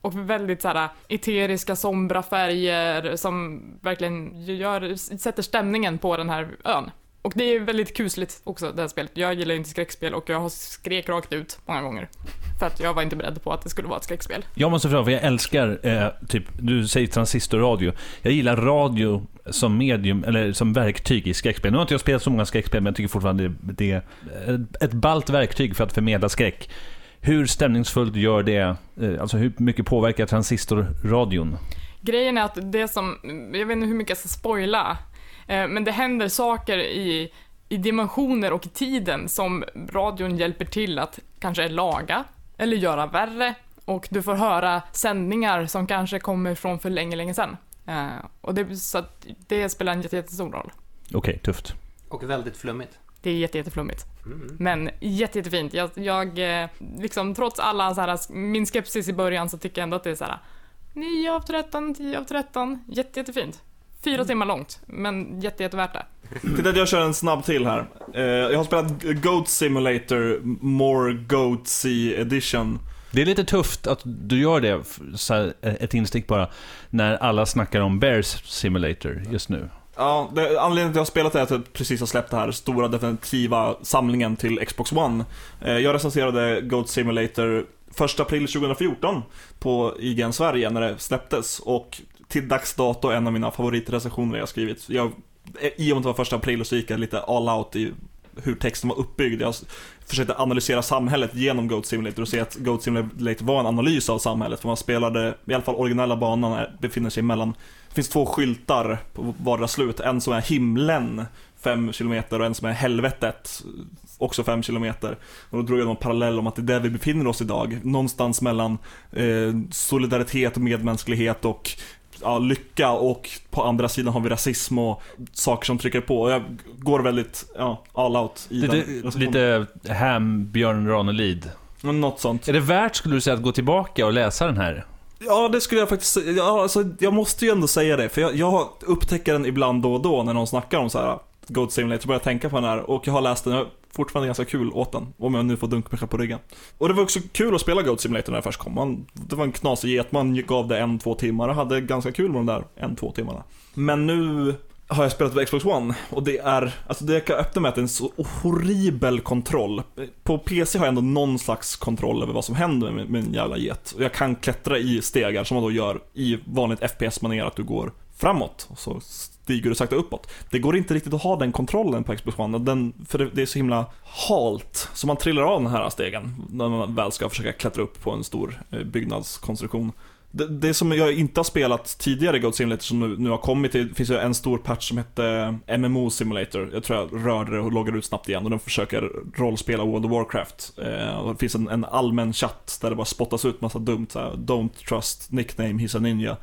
och väldigt så här eteriska, sombra färger som verkligen gör, sätter stämningen på den här ön. Och det är väldigt kusligt också, det här spelet. Jag gillar inte skräckspel och jag har skrek rakt ut många gånger. För att jag var inte beredd på att det skulle vara ett skräckspel. Jag måste fråga, för jag älskar, eh, typ, du säger transistorradio. Jag gillar radio som medium, eller som verktyg i skräckspel. Nu har inte jag spelat så många skräckspel, men jag tycker fortfarande det, är ett ballt verktyg för att förmedla skräck. Hur stämningsfullt gör det, eh, alltså hur mycket påverkar transistorradion? Grejen är att det som, jag vet inte hur mycket jag ska spoila, eh, men det händer saker i, i dimensioner och i tiden som radion hjälper till att kanske laga eller göra värre. Och du får höra sändningar som kanske kommer från för länge, länge sedan. Eh, Och det, så att det spelar en jätte, jättestor roll. Okej, tufft. Och väldigt flummigt. Det är jätte, jätteflummigt. Men jätte, jättefint. Jag, jag eh, liksom trots alla så här, min skepsis i början så tycker jag ändå att det är så här 9 av 13, 10 av 13. Jätte, jättefint. Fyra timmar långt, men jätte, jättevärt det. Titta att jag kör en snabb till här. Eh, jag har spelat Goat Simulator More Goatsy Edition. Det är lite tufft att du gör det, här, ett instick bara, när alla snackar om Bears Simulator just nu. Ja, det, anledningen till att jag har spelat det är att jag precis har släppt den här stora definitiva samlingen till Xbox One. Eh, jag recenserade Goat Simulator 1 april 2014 på IGN Sverige när det släpptes och till dags dato en av mina favoritrecensioner jag skrivit. Jag, i och med att det var första april så gick jag lite all out i hur texten var uppbyggd. Jag försökte analysera samhället genom Goat Simulator och se att Goat Simulator var en analys av samhället. För man spelade, i alla fall originella banan befinner sig mellan, det finns två skyltar på vardera slut. En som är himlen, 5 km och en som är helvetet, också 5 km. Och då drog jag någon parallell om att det är där vi befinner oss idag. Någonstans mellan eh, solidaritet och medmänsklighet och ja, lycka och på andra sidan har vi rasism och saker som trycker på. Och jag går väldigt ja, all out i den Lite, recensionen. lite Ham, Björn Ranelid. Något sånt. Är det värt, skulle du säga, att gå tillbaka och läsa den här? Ja, det skulle jag faktiskt säga. Ja, alltså, jag måste ju ändå säga det, för jag, jag upptäcker den ibland då och då när någon snackar om så här Goat Simulator, började tänka på den här och jag har läst den, jag har fortfarande ganska kul åt den, om jag nu får dunka mig själv på ryggen. Och det var också kul att spela Goat Simulator när det först kom. Man, det var en knasig get, man gav det en, två timmar och hade ganska kul med de där en, två timmarna. Men nu har jag spelat på Xbox One och det är, alltså det jag kan öppna med att det är en så horribel kontroll. På PC har jag ändå någon slags kontroll över vad som händer med min jävla get. Och jag kan klättra i stegar som man då gör i vanligt FPS-manér att du går framåt och så stiger det sakta uppåt. Det går inte riktigt att ha den kontrollen på Xbox One, den, för det, det är så himla halt, så man trillar av den här stegen när man väl ska försöka klättra upp på en stor eh, byggnadskonstruktion. Det, det som jag inte har spelat tidigare i Goat Simulator som nu, nu har kommit det finns ju en stor patch som hette eh, MMO Simulator. Jag tror jag rörde det och loggade ut snabbt igen och den försöker rollspela World of Warcraft. Eh, och det finns en, en allmän chatt där det bara spottas ut massa dumt såhär, Don't trust nickname, he's a ninja.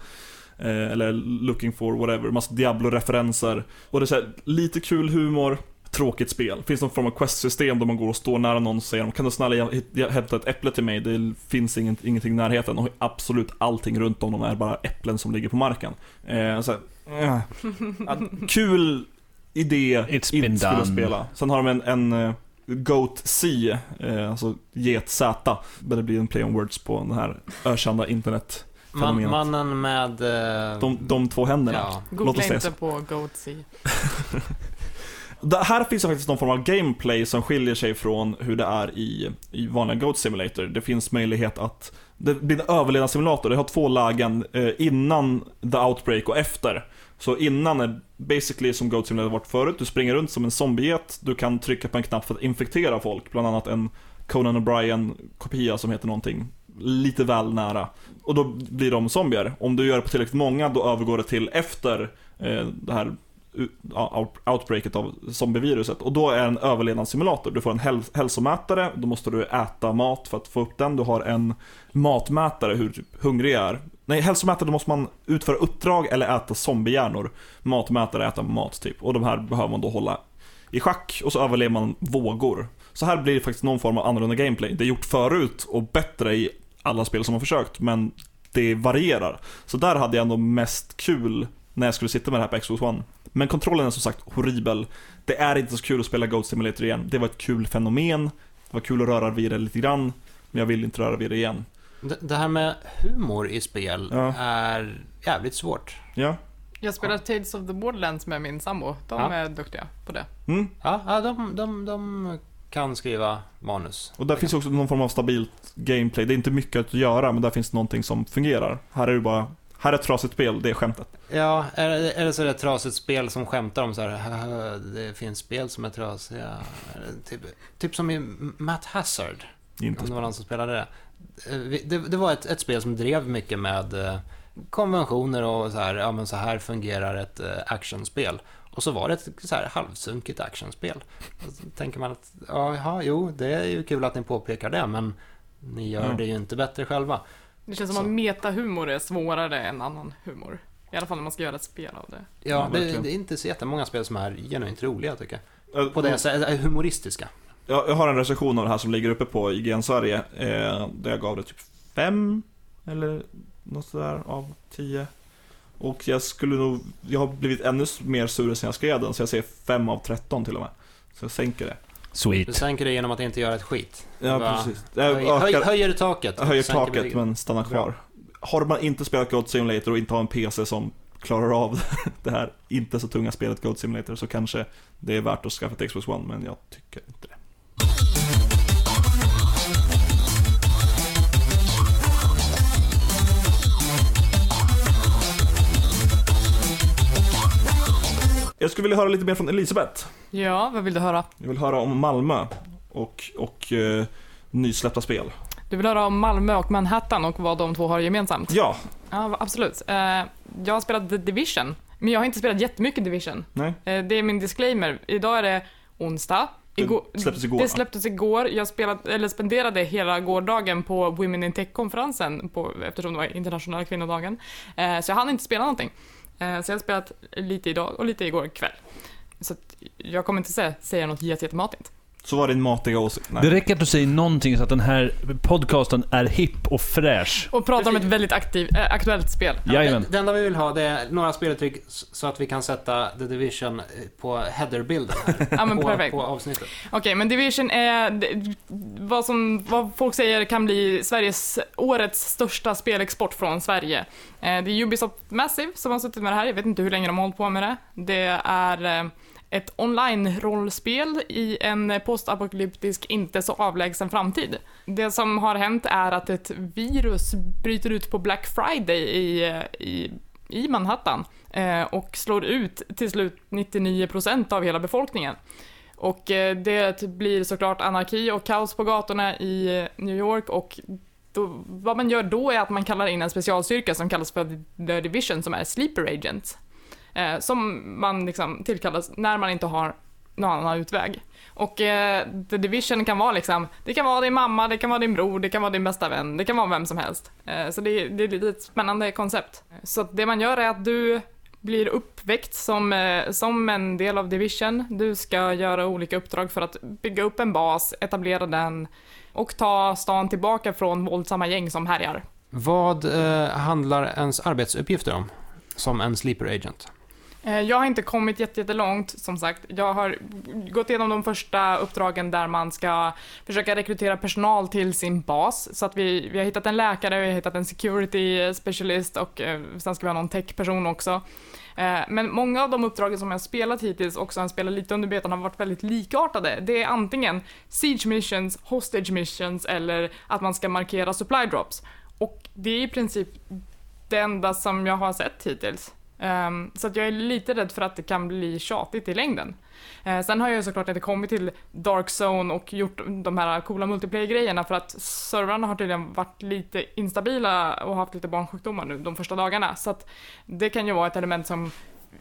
Eh, eller looking for whatever, massa Diablo-referenser. Och det är här, lite kul humor, tråkigt spel. Finns någon form av quest-system där man går och står nära någon och säger kan du snälla hämta ett äpple till mig? Det finns inget, ingenting i närheten och absolut allting runt om dem är bara äpplen som ligger på marken. Eh, så här. Ja, Kul idé, It's inte skulle spela. Sen har de en, en eh, Goat C, eh, alltså get Z, där det blir en play on words på den här ökända internet. Man, mannen med... eh, De, de två händerna. ja. Låt Googla inte på Goatsea. Det här finns det faktiskt någon form av gameplay som skiljer sig från hur det är i, i vanliga Goat Simulator. Det finns möjlighet att, det blir en överlevnadssimulator, det har två lägen eh, innan the outbreak och efter. Så innan är basically som Goat Simulator varit förut, du springer runt som en zombieget, du kan trycka på en knapp för att infektera folk, bland annat en Conan O'Brien-kopia som heter någonting lite väl nära. Och då blir de zombier. Om du gör det på tillräckligt många, då övergår det till efter eh, det här outbreaket av zombieviruset. Och då är det en överlevnadssimulator. Du får en häl- hälsomätare, då måste du äta mat för att få upp den. Du har en matmätare, hur typ hungrig jag är. Nej, hälsomätare, då måste man utföra uppdrag eller äta zombiehjärnor. Matmätare, äta mat typ. Och de här behöver man då hålla i schack och så överlever man vågor. Så här blir det faktiskt någon form av annorlunda gameplay. Det är gjort förut och bättre i alla spel som har försökt, men det varierar. Så där hade jag ändå mest kul när jag skulle sitta med det här på Xbox One. Men kontrollen är som sagt horribel. Det är inte så kul att spela Goat Simulator igen. Det var ett kul fenomen. Det var kul att röra vid det lite grann. Men jag vill inte röra vid det igen. Det, här med humor i spel Ja. är jävligt svårt. Ja. Jag spelar Tales of the Borderlands med min sambo. De Ja. är duktiga på det. Mm. Ja de, de, de kan skriva manus. Och där finns också någon form av stabilt gameplay. Det är inte mycket att göra, men där finns någonting som fungerar. Här är det bara, här är ett trasigt spel, det är skämtet. Ja, det så är det ett trasigt spel som skämtar om så här, "Haha, det finns spel som är trasiga. Typ, typ som i Matt Hazard, Inte om det var någon som spelade det. Eh, Det, det var ett, ett spel som drev mycket med eh, konventioner och så här, ja men så här fungerar ett eh, actionspel. Och så var det ett så här halvsunkigt actionspel. Och så tänker man att, ja, jaha, jo, det är ju kul att ni påpekar det, men ni gör Ja. det ju inte bättre själva. Det känns som Så. att metahumor är svårare än annan humor. I alla fall när man ska göra ett spel av det. Ja, det, det är inte så jättemånga spel som är genuint roliga tycker jag. På det sättet, eh, humoristiska. Jag, jag har en recension av det här som ligger uppe på IGN Sverige, eh, där jag gav det typ 5 eller något sådär av 10. Och jag skulle nog, jag har blivit ännu mer sur sen jag skrev den, så jag säger 5 av 13 till och med. Så jag sänker det. Du Sweet. sänker det genom att inte göra ett skit. Ja, Va? precis. Jag Höj, ökar, höjer du taket. jag höjer taket betyget. men stannar kvar. Har man inte spelat Goat Simulator och inte har en PC som klarar av det här inte så tunga spelet Goat Simulator så kanske det är värt att skaffa ett Xbox One, men jag tycker inte det. Jag skulle vilja höra lite mer från Elisabeth. Ja, vad vill du höra? Jag vill höra om Malmö och, och eh, nysläppta spel. Du vill höra om Malmö och Manhattan och vad de två har gemensamt? Ja, Ja, absolut. Eh, jag har spelat The Division, men jag har inte spelat jättemycket Division. nej. Eh, det är min disclaimer. Idag är det onsdag. Igår, Det släpptes igår, Det släpptes igår. Jag spelat, eller spenderade hela gårdagen på Women in Tech-konferensen på, eftersom det var internationella kvinnodagen. Eh, så jag hann inte spela någonting. Eh, så jag har spelat lite idag och lite igår kväll. Så att jag kommer inte säga, säga något jätte- jättematigt. Så var din matiga åsikt. Nej. Det räcker att du säger någonting så att den här podcasten är hipp och fräsch. Och pratar om ett väldigt aktiv, äh, aktuellt spel. Jajamän. Det, det enda vi vill ha det är några speluttryck så att vi kan sätta The Division eh, på headerbilden här. Ja, men på, perfekt. på avsnittet. Okej, men Division är det- vad, som, vad folk säger kan bli Sveriges, årets största spelexport från Sverige. Eh, Det är Ubisoft Massive som har suttit med det här, jag vet inte hur länge de har hållit på med det. Det är ett online-rollspel i en postapokalyptisk, inte så avlägsen framtid. Det som har hänt är att ett virus bryter ut på Black Friday i, i, i Manhattan eh, och slår ut till slut 99% av hela befolkningen. Och eh, det blir såklart anarki och kaos på gatorna i New York och då, vad man gör då är att man kallar in en specialstyrka som kallas för The Division som är Sleeper Agents. Eh, som man liksom tillkallas när man inte har någon annan utväg. Och eh, The Division kan vara liksom, det kan vara din mamma, det kan vara din bror, det kan vara din bästa vän, det kan vara vem som helst. Eh, så det, det är lite ett spännande koncept. Så det man gör är att du blir uppväckt som, eh, som en del av Division. Du ska göra olika uppdrag för att bygga upp en bas, etablera den och ta stan tillbaka från våldsamma gäng som härjar. Vad eh, handlar ens arbetsuppgifter om? Som en sleeper agent? Eh, jag har inte kommit jättelångt, som sagt. Jag har gått igenom de första uppdragen där man ska försöka rekrytera personal till sin bas. Så att vi, vi har hittat en läkare, vi har hittat en security specialist och eh, sen ska vi ha någon tech-person också. Eh, Men många av de uppdragen som jag har spelat hittills och som jag spelat lite under betan har varit väldigt likartade. Det är antingen siege missions, hostage missions eller att man ska markera supply drops. Och det är i princip det enda som jag har sett hittills. Ehm, så att jag är lite rädd för att det kan bli tjatigt i längden. Eh, sen har jag ju såklart inte kommit till Dark Zone och gjort de här coola multiplayer-grejerna för att servrarna har tydligen varit lite instabila och haft lite barnsjukdomar nu de första dagarna. Så att det kan ju vara ett element som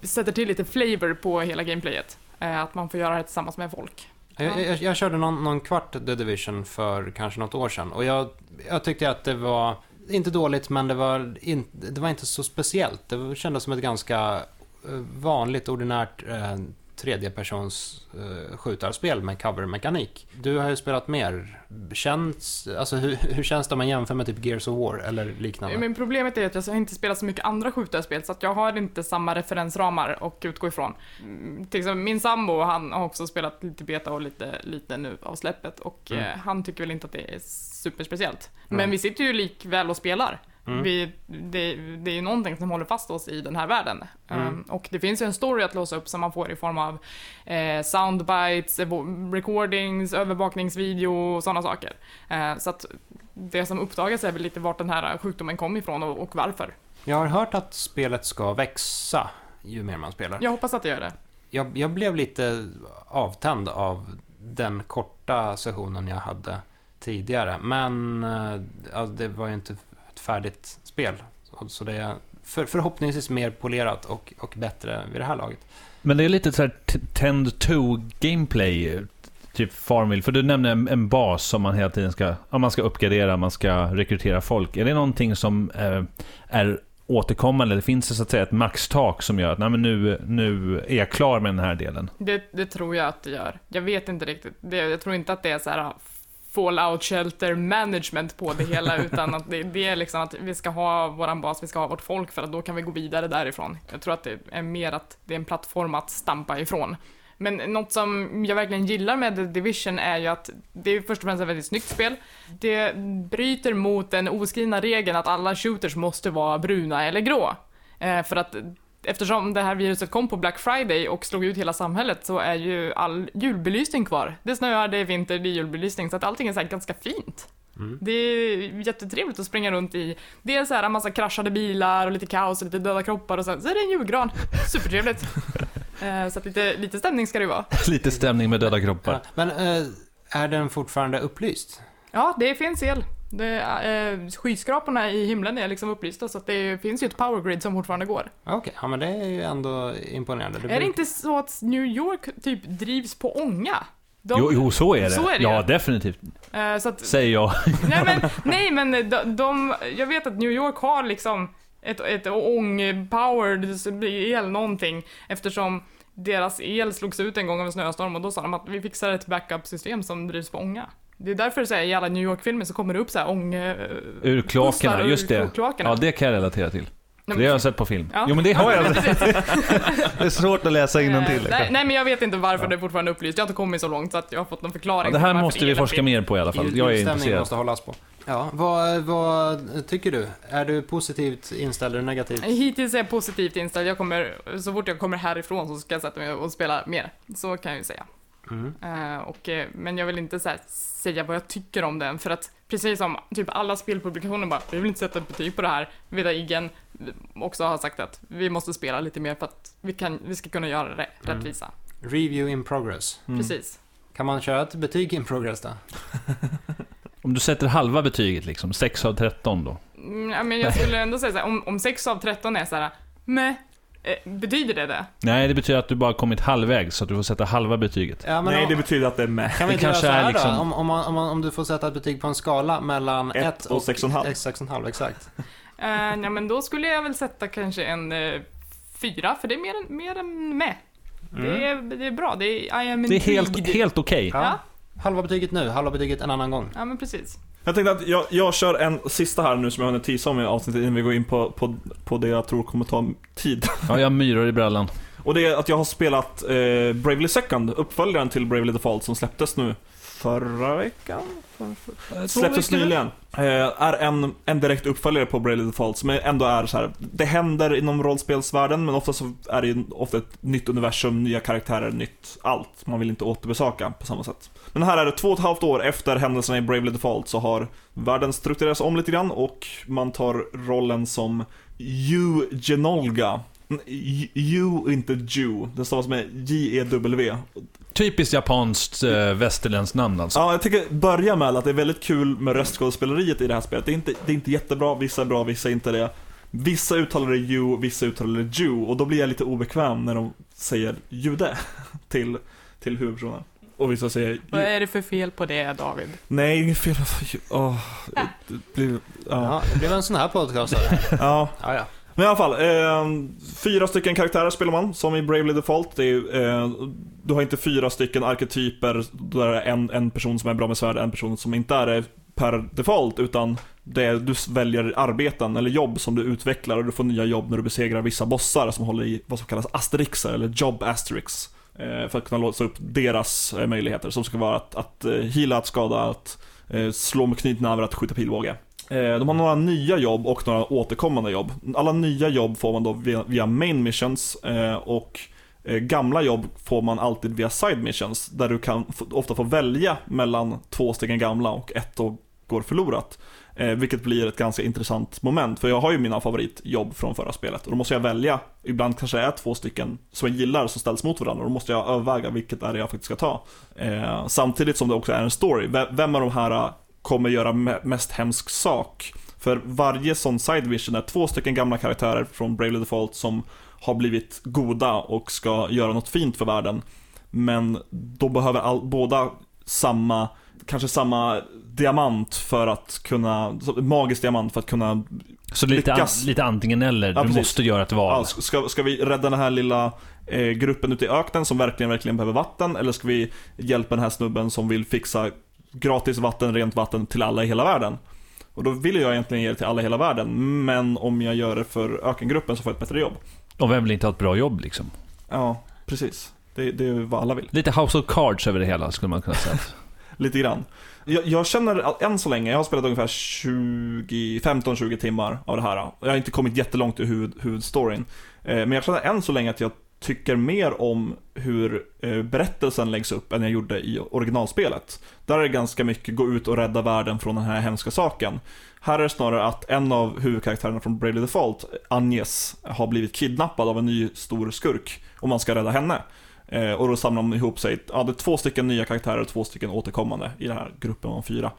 sätter till lite flavor på hela gameplayet. Eh, att man får göra det tillsammans med folk. Jag, jag, jag körde någon, någon kvart The Division för kanske något år sedan och jag, jag tyckte att det var inte dåligt men det var, in, det var inte så speciellt. Det kändes som ett ganska eh, vanligt, ordinärt eh, tredjepersons eh, skjutarspel med cover-mekanik. Du har ju spelat mer. Känns, alltså hur, hur känns det om man jämför med typ Gears of War eller liknande? Men problemet är att jag har inte spelat så mycket andra skjutarspel så att jag har inte samma referensramar att utgå ifrån. Mm, Till exempel min sambo, han har också spelat lite beta och lite, lite nu av släppet och Mm. eh, han tycker väl inte att det är superspeciellt. Men Nej. vi sitter ju likväl och spelar. Mm. Vi, det, det är ju någonting som håller fast oss i den här världen. Mm. Um, och det finns ju en story att låsa upp som man får i form av eh, soundbites, evo- recordings, övervakningsvideo och sådana saker. Eh, så att det som uppdagas är väl lite vart den här sjukdomen kom ifrån och, och varför. Jag har hört att spelet ska växa ju mer man spelar. Jag hoppas att det gör det. Jag, jag blev lite avtänd av den korta sessionen jag hade tidigare. Men eh, ja, det var ju inte färdigt spel. Så, så det är för, förhoppningsvis mer polerat och, och bättre vid det här laget. Men det är lite så här t- tend to gameplay, typ Farmville. För du nämnde en, en bas som man hela tiden ska, ja, man ska uppgradera, man ska rekrytera folk. Är det någonting som eh, är återkommande, eller finns det så att säga ett maxtak som gör att nej, men nu, nu är jag klar med den här delen? det. Det tror jag att det gör. Jag vet inte riktigt. Det, jag tror inte att det är så här fallout shelter management på det hela, utan att det, det är liksom att vi ska ha våran bas, vi ska ha vårt folk för att då kan vi gå vidare därifrån. Jag tror att det är mer att det är en plattform att stampa ifrån. Men något som jag verkligen gillar med The Division är ju att det är först och främst ett väldigt snyggt spel. Det bryter mot den oskrivna regeln att alla shooters måste vara bruna eller grå. Eh, för att eftersom det här viruset kom på Black Friday och slog ut hela samhället så är ju all julbelysning kvar. Det snöar, det är vinter, det är julbelysning, så att allting är så här ganska fint. Mm. Det är jättetrevligt att springa runt i. Det är så här en massa kraschade bilar och lite kaos och lite döda kroppar och sen så är det en julgran. Supertrevligt. Eh, så att lite, lite stämning ska det ju vara. Lite stämning med döda kroppar. Ja, men eh, är den fortfarande upplyst? Ja, det finns el. Det, eh, skyskraporna i himlen är liksom upplysta så att det finns ju ett power grid som fortfarande går. Okej, ja men det är ju ändå imponerande. Är det inte så att New York typ drivs på ånga? De- Jo, jo, så är det. Så är det ja, ju. definitivt. eh, så att, Säger jag. nej men, nej men de, de, jag vet att New York har liksom ett, ett ång-powered el någonting eftersom deras el slogs ut en gång av en snöstorm och då sa de att vi fixar ett backup-system som drivs på ånga. Det är därför så här, i alla New York-filmer så kommer det upp så här ång... Ur kloakerna, just det. kloakerna. Ja, det kan jag relatera till. Nej, Det har jag sett på film. Ja. Jo, men det har jag. Det är svårt att läsa innantill. nej, nej, men jag vet inte varför det är fortfarande är upplyst. Jag har inte kommit så långt så att jag har fått någon Ja, förklaring. det på här måste vi forska finns. mer på i alla fall. Jag är intresserad. måste hållas på. Ja, vad, vad tycker du? Är du positivt inställd eller negativt? Hittills är jag positivt inställd. Jag kommer, så fort jag kommer härifrån så ska jag sätta mig och spela mer. Så kan jag ju säga. Mm. Eh, och, eh, men jag vill inte så här, säga vad jag tycker om den, för att precis som typ alla spelpublikationer bara, vi vill inte sätta ett betyg på det här. Veda Igen också har sagt att vi måste spela lite mer för att vi, kan, vi ska kunna göra det Mm. rättvisa. Review in progress. Mm. Precis. Kan man köra ett betyg in progress då? Om du sätter halva betyget liksom, 6 av 13 då? Mm, ja, men jag skulle ändå säga så här, om, om 6 av 13 är så här, meh, eh, betyder det det? Nej, det betyder att du bara kommit halvvägs, så att du får sätta halva betyget. Ja, men Nej, om, det betyder att det är med. kan vi inte göra kanske så här liksom- då? Om, om, man, om, man, om du får sätta ett betyg på en skala mellan Ett 1 och sex och en halv. 6,5, exakt. Eh, ja, men då skulle jag väl sätta kanske en eh, fyra, för det är mer än, mer än med. Det, är, det är bra, det är I am Det är helt, helt okej. Ja. Ja. Halva betyget nu, halva betyget en annan gång. Ja, men precis. Jag tänkte att jag, jag kör en sista här nu som jag hunnit tisa om i avsnittet innan vi går in på, på, på det jag tror kommer ta tid. Ja, jag myror i brallan. Och det är att jag har spelat eh, Bravely Second, uppföljaren till Bravely Default som släpptes nu förra veckan? Släpptes nyligen. Eh, är en, en direkt uppföljare på Bravely Default som ändå är så här. det händer inom rollspelsvärlden men ofta så är det ju ofta ett nytt universum, nya karaktärer, nytt allt. Man vill inte återbesöka på samma sätt. Men här är det två och ett halvt år efter händelserna i Bravely Default så har världen strukturerats om lite grann och man tar rollen som Eugenolga. You, inte Jew. Det stavas med J-E-W. Typiskt japanskt äh, västerländskt namn alltså. Ja, jag tycker börja med att det är väldigt kul med röstskådespeleriet i det här spelet. Det är, inte, det är inte jättebra, vissa är bra, vissa är inte det. Vissa uttalar det you, vissa uttalar det Jew och då blir jag lite obekväm när de säger jude till, till huvudpersonen. Och vissa säger Vad ju. är det för fel på det, David? Nej, inget fel. Åh, det blir, ja. Ja, det blev en sån här podcast. ja. Ja, ja. Men i alla fall, eh, fyra stycken karaktärer spelar man, som i Bravely Default. Det är, eh, du har inte fyra stycken arketyper, där det är en, en person som är bra med svärd, en person som inte är det per default, utan det är, du väljer arbeten eller jobb som du utvecklar och du får nya jobb när du besegrar vissa bossar som håller i vad som kallas asterixer, eller job asterix. Eh, för att kunna låsa upp deras eh, möjligheter, som ska vara att, att eh, heala, att skada, att eh, slå med knytnävar, att skjuta pilbåge. Eh, de har några nya jobb och några återkommande jobb. Alla nya jobb får man då via, via main missions eh, och eh, gamla jobb får man alltid via side missions där du kan ofta få välja mellan två stycken gamla och ett då går förlorat. Vilket blir ett ganska intressant moment, för jag har ju mina favoritjobb från förra spelet och då måste jag välja, ibland kanske det är två stycken som jag gillar som ställs mot varandra och då måste jag överväga vilket är det jag faktiskt ska ta. Samtidigt som det också är en story, vem av de här kommer göra me- mest hemsk sak? För varje sån side mission är två stycken gamla karaktärer från Bravely Default som har blivit goda och ska göra något fint för världen. Men då behöver all, båda samma, kanske samma diamant för att kunna, magisk diamant för att kunna Så lite, an, lite antingen eller. Ja, du precis. måste göra ett val. Ja, ska, ska vi rädda den här lilla eh, gruppen ute i öknen som verkligen, verkligen behöver vatten? Eller ska vi hjälpa den här snubben som vill fixa gratis vatten, rent vatten till alla i hela världen? Och då vill jag egentligen ge det till alla i hela världen, men om jag gör det för ökengruppen så får jag ett bättre jobb. Och vem vill inte ha ett bra jobb liksom? Ja, precis. Det, det är vad alla vill. Lite House of Cards över det hela, skulle man kunna säga. Lite grann. Jag, jag känner än så länge, jag har spelat ungefär 20, 15-20 timmar av det här. Jag har inte kommit jättelångt i huvud, huvudstoryn. Eh, men jag känner än så länge att jag tycker mer om hur eh, berättelsen läggs upp än jag gjorde i originalspelet. Där är det ganska mycket gå ut och rädda världen från den här hemska saken. Här är det snarare att en av huvudkaraktärerna från Bravely Default, Agnes, har blivit kidnappad av en ny stor skurk och man ska rädda henne. Eh, och då samlar de ihop sig, ja det är två stycken nya karaktärer och två stycken återkommande i den här gruppen om fyra.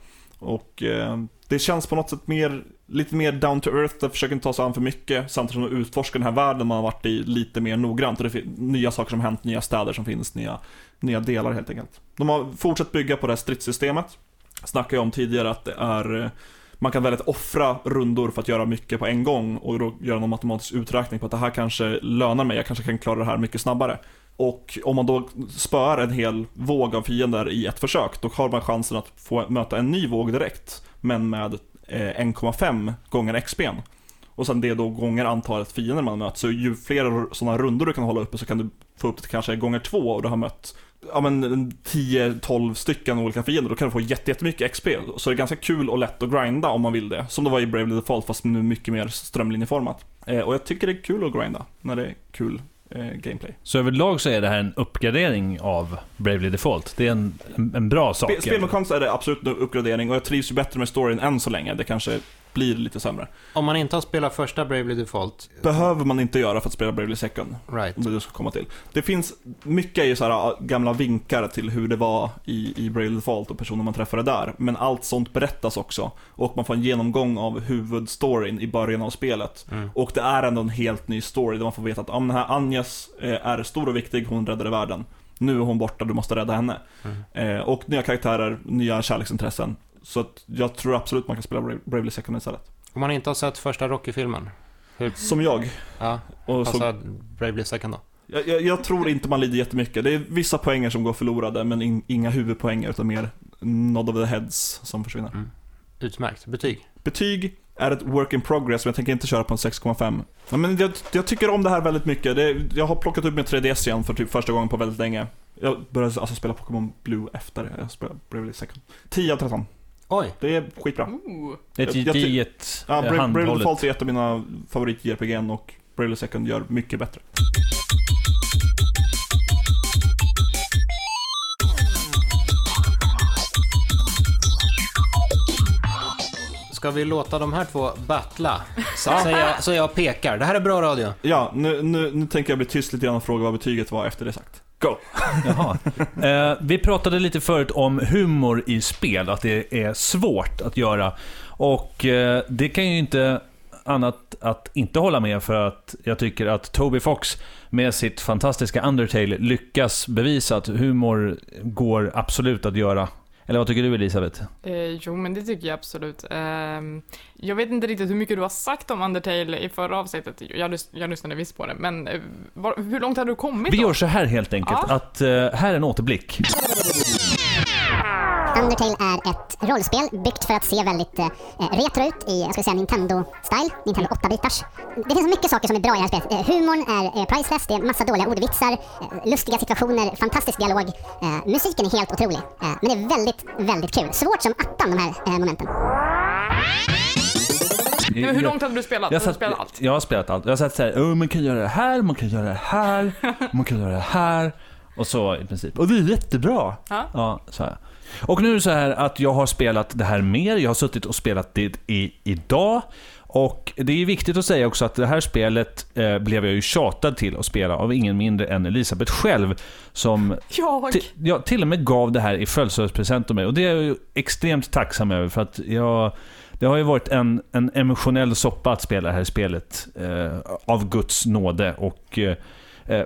Och eh, det känns på något sätt mer, lite mer down to earth, det försöker inte ta sig an för mycket, samtidigt som de utforskar den här världen man har varit i lite mer noggrant. Och det finns nya saker som hänt, nya städer som finns, nya, nya delar helt enkelt. De har fortsatt bygga på det här stridssystemet. Snackade jag om tidigare att det är eh, man kan väldigt offra rundor för att göra mycket på en gång och då göra någon matematisk uträkning på att det här kanske lönar mig, jag kanske kan klara det här mycket snabbare. Och om man då spöar en hel våg av fiender i ett försök, då har man chansen att få möta en ny våg direkt, men med eh, 1,5 gånger XP'n. Och sen det då gånger antalet fiender man möter, så ju fler sådana rundor du kan hålla uppe så kan du få upp det till kanske gånger två och du har mött ja men 10-12 stycken olika fiender, då kan du få jättemycket XP. Så det är ganska kul och lätt att grinda om man vill det. Som det var i Bravely Default fast nu mycket mer strömlinjeformat. Eh, och jag tycker det är kul att grinda när det är kul gameplay. Så överlag så är det här en uppgradering av Bravely Default. Det är en, en, en bra sak. Spe, spelmekaniskt är det absolut en uppgradering och jag trivs ju bättre med storyn än så länge. Det kanske blir lite sämre. Om man inte har spelat första Bravely Default, Behöver man inte göra för att spela Bravely Second. right. Om det ska komma till. Det finns, mycket är ju så här ah, gamla vinkar till hur det var i, i Bravely Default och personer man träffade där. Men allt sånt berättas också. Och man får en genomgång av huvudstoryn i början av spelet. Mm. Och det är ändå en helt ny story där man får veta att ah, men den här Agnes eh, är stor och viktig, hon räddade världen. Nu är hon borta, du måste rädda henne. Mm. Eh, och nya karaktärer, nya kärleksintressen. Så att jag tror absolut man kan spela Bra- Bravely Second istället. Om man inte har sett första Rocky-filmen, hur, Som jag. ja, Och så, Bravely Second då? jag, jag, jag tror inte man lider jättemycket. Det är vissa poänger som går förlorade, men in, inga huvudpoänger utan mer nod of the heads som försvinner. Utmärkt. Betyg? Betyg är ett work in progress, men jag tänker inte köra på en 6,5. Ja, Men jag, jag tycker om det här väldigt mycket. Det, jag har plockat upp min 3DS igen för typ första gången på väldigt länge. Jag började alltså spela Pokémon Blue efter jag spelade Bravely Second. 10 av 13. Oj, Det är skitbra. Ooh. Ett Jag- jag ty- gediget Ja, eh, Bra- Bravely handhållet. Default är ett av mina favorit-JRPG'n och Bravely Second gör mycket bättre. ska vi låta de här två battla? Så, så, jag, så jag pekar. Det här är bra radio. Ja, nu, nu, nu tänker jag bli tyst lite grann och fråga vad betyget var efter det sagt. Go! Jaha. Eh, vi pratade lite förut om humor i spel, att det är svårt att göra. Och eh, det kan ju inte annat att inte hålla med för att jag tycker att Toby Fox med sitt fantastiska Undertale lyckas bevisa att humor går absolut att göra. Eller vad tycker du Elisabeth? Eh, jo, men det tycker jag absolut. Ehm, jag vet inte riktigt hur mycket du har sagt om Undertale i förra avsnittet. Jag, lys- jag lyssnade visst på det, men eh, var, hur långt har du kommit Vi då? gör så här helt enkelt, Ja. att eh, här är en återblick. Undertale är ett rollspel byggt för att se väldigt eh, retro ut i, jag skulle säga Nintendo-style, Nintendo 8-bitars. Det finns mycket saker som är bra i det här spelet. Eh, humorn är eh, priceless, det är massa dåliga ordvitsar, eh, lustiga situationer, fantastisk dialog. Eh, musiken är helt otrolig, eh, men det är väldigt, väldigt kul. Svårt som attan de här eh, momenten. Nej, men hur långt hade du spelat? Jag, Har du satt, spelat allt? jag har spelat allt. Jag har sagt såhär, oh, man kan göra det här, man kan göra det här, man kan göra det här. Och så i princip. Och det är jättebra. Ja. Ja, så här. Och nu är det så här att jag har spelat det här mer. Jag har suttit och spelat det i, idag. Och det är viktigt att säga också att det här spelet eh, blev jag ju tjatad till att spela av ingen mindre än Elisabeth själv. Som Jag? ja, till och med gav det här i födelsedagspresent till mig. Och det är jag ju extremt tacksam över för att jag... Det har ju varit en, en emotionell soppa att spela det här spelet eh, av Guds nåde. Och eh,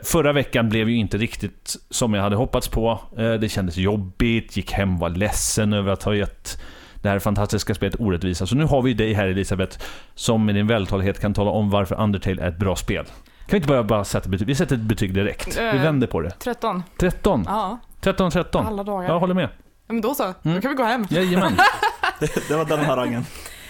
förra veckan blev ju inte riktigt som jag hade hoppats på. Eh, det kändes jobbigt, gick hem var ledsen över att ha gett det här fantastiska spelet orättvisa. Så nu har vi dig här Elisabeth, som med din vältalighet kan tala om varför Undertale är ett bra spel. Kan vi inte bara, bara sätta betyg? Vi sätter ett betyg direkt. Vi Eh. vänder på det. 13? 13. Ja, 13, 13. alla dagar. Jag håller med. Ja, Men då så, Mm. då kan vi gå hem. Jajamän. Det, det var den harangen.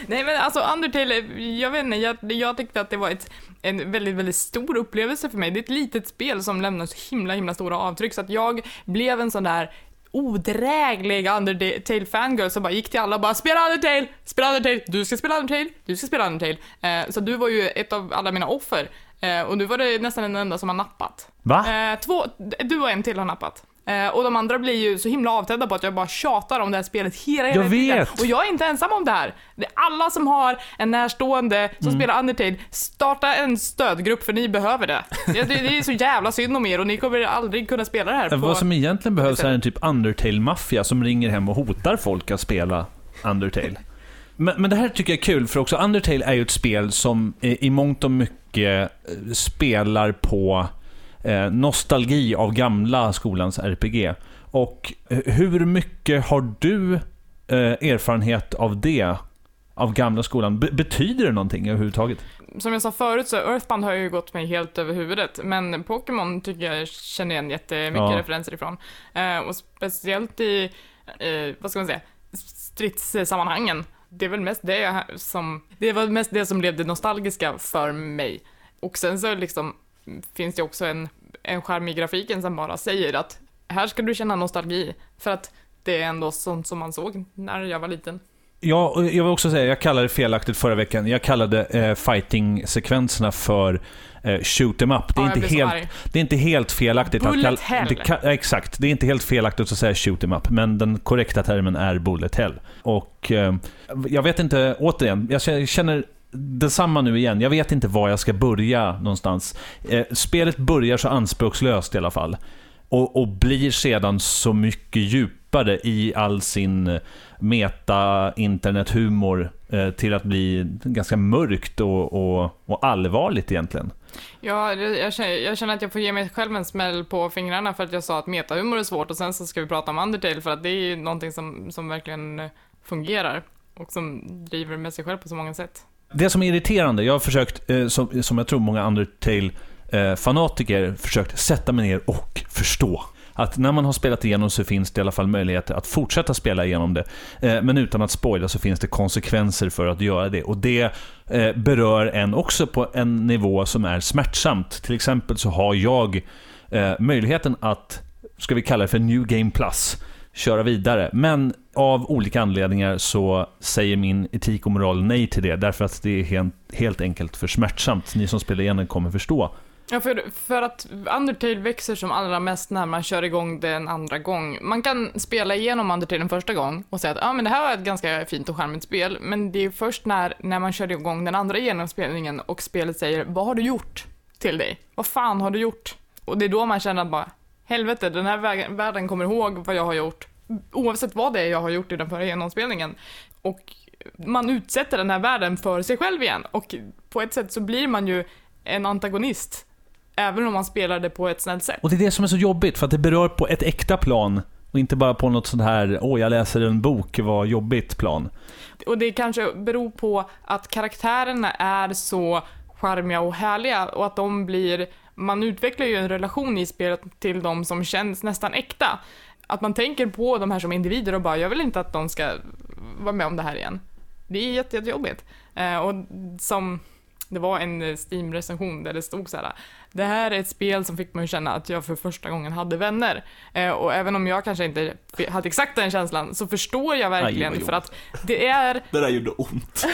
Nej men alltså Undertale, jag vet inte, jag, jag tyckte att det var ett, en väldigt, väldigt stor upplevelse för mig. Det är ett litet spel som lämnar så himla, himla stora avtryck så att jag blev en sån där odräglig Undertale fangirl som bara gick till alla och bara spela Undertale, spela Undertale, du ska spela Undertale, du ska spela Undertale. Eh, så du var ju ett av alla mina offer. Eh, och du var det nästan den enda som har nappat. Va? Eh, två, du och en till har nappat. Eh, och de andra blir ju så himla avtändda på att jag bara tjatar om det här spelet hela, hela Jag tiden. vet. Och jag är inte ensam om det här. Det är alla som har en närstående som Mm. spelar Undertale, starta en stödgrupp för ni behöver det. det. Det är så jävla synd om er och ni kommer aldrig kunna spela det här på... Vad som egentligen behövs är en typ Undertale-maffia som ringer hem och hotar folk att spela Undertale. Men, men det här tycker jag är kul, för också Undertale är ju ett spel som i, i mångt och mycket eh, spelar på eh, nostalgi av gamla skolans RPG. Och eh, hur mycket har du eh, erfarenhet av det? Av gamla skolan? Be- betyder det någonting överhuvudtaget? Som jag sa förut så Earthbound har ju gått mig helt över huvudet, men Pokémon tycker jag känner igen jättemycket Ja. referenser ifrån. Eh, och speciellt i, eh, vad ska man säga, stridssammanhangen. Det är väl mest det som, det var mest det som blev det nostalgiska för mig. Och sen så liksom finns det också en, en skärm i grafiken som bara säger att här ska du känna nostalgi, för att det är ändå sånt som man såg när jag var liten. Ja, och jag vill också säga, jag kallade det felaktigt förra veckan. Jag kallade eh, fighting-sekvenserna för eh, shoot em up. Det är, Ja, inte helt, arg. det är inte helt felaktigt Bullet att hell. det ja, Exakt, det är inte helt felaktigt att säga shoot em up, men den korrekta termen är bullet hell. Och eh, jag vet inte, återigen, jag känner detsamma nu igen. Jag vet inte var jag ska börja någonstans. Eh, spelet börjar så anspråkslöst i alla fall. Och, och blir sedan så mycket djupare i all sin eh, meta-internethumor eh, till att bli ganska mörkt och, och, och allvarligt egentligen. Ja, jag känner, jag känner att jag får ge mig själv en smäll på fingrarna för att jag sa att metahumor är svårt och sen så ska vi prata om Undertale för att det är ju någonting som, som verkligen eh, fungerar och som driver med sig själv på så många sätt. Det som är irriterande, jag har försökt, eh, som, som jag tror många Undertale-fanatiker, eh, försökt sätta mig ner och förstå. Att när man har spelat igenom så finns det i alla fall möjligheter att fortsätta spela igenom det. Eh, Men utan att spoila så finns det konsekvenser för att göra det. Och det eh, berör en också på en nivå som är smärtsamt. Till exempel så har jag eh, möjligheten att, ska vi kalla det för New Game Plus, köra vidare. Men av olika anledningar så säger min etik och moral nej till det. Därför att det är helt, helt enkelt för smärtsamt. Ni som spelar igenom kommer förstå. Ja, för, för att Undertale växer som allra mest när man kör igång det en andra gång. Man kan spela igenom Undertale en första gång och säga att ah, men det här var ett ganska fint och charmigt spel, men det är först när, när man kör igång den andra genomspelningen och spelet säger vad har du gjort till dig? Vad fan har du gjort? Och det är då man känner att bara, helvete, den här världen kommer ihåg vad jag har gjort, oavsett vad det är jag har gjort i den förra genomspelningen. Och man utsätter den här världen för sig själv igen och på ett sätt så blir man ju en antagonist Även om man spelar det på ett snällt sätt. Och det är det som är så jobbigt, för att det berör på ett äkta plan. Och inte bara på något sånt här, åh jag läser en bok, vad jobbigt plan. Och det kanske beror på att karaktärerna är så charmiga och härliga och att de blir, man utvecklar ju en relation i spelet till de som känns nästan äkta. Att man tänker på de här som individer och bara, jag vill inte att de ska vara med om det här igen. Det är jätte, jättejobbigt. Eh, och som, det var en Steam-recension där det stod så här. Det här är ett spel som fick mig att känna att jag för första gången hade vänner. Eh, och även om jag kanske inte hade exakt den känslan så förstår jag verkligen Aj, för att det är, Det där gjorde ont.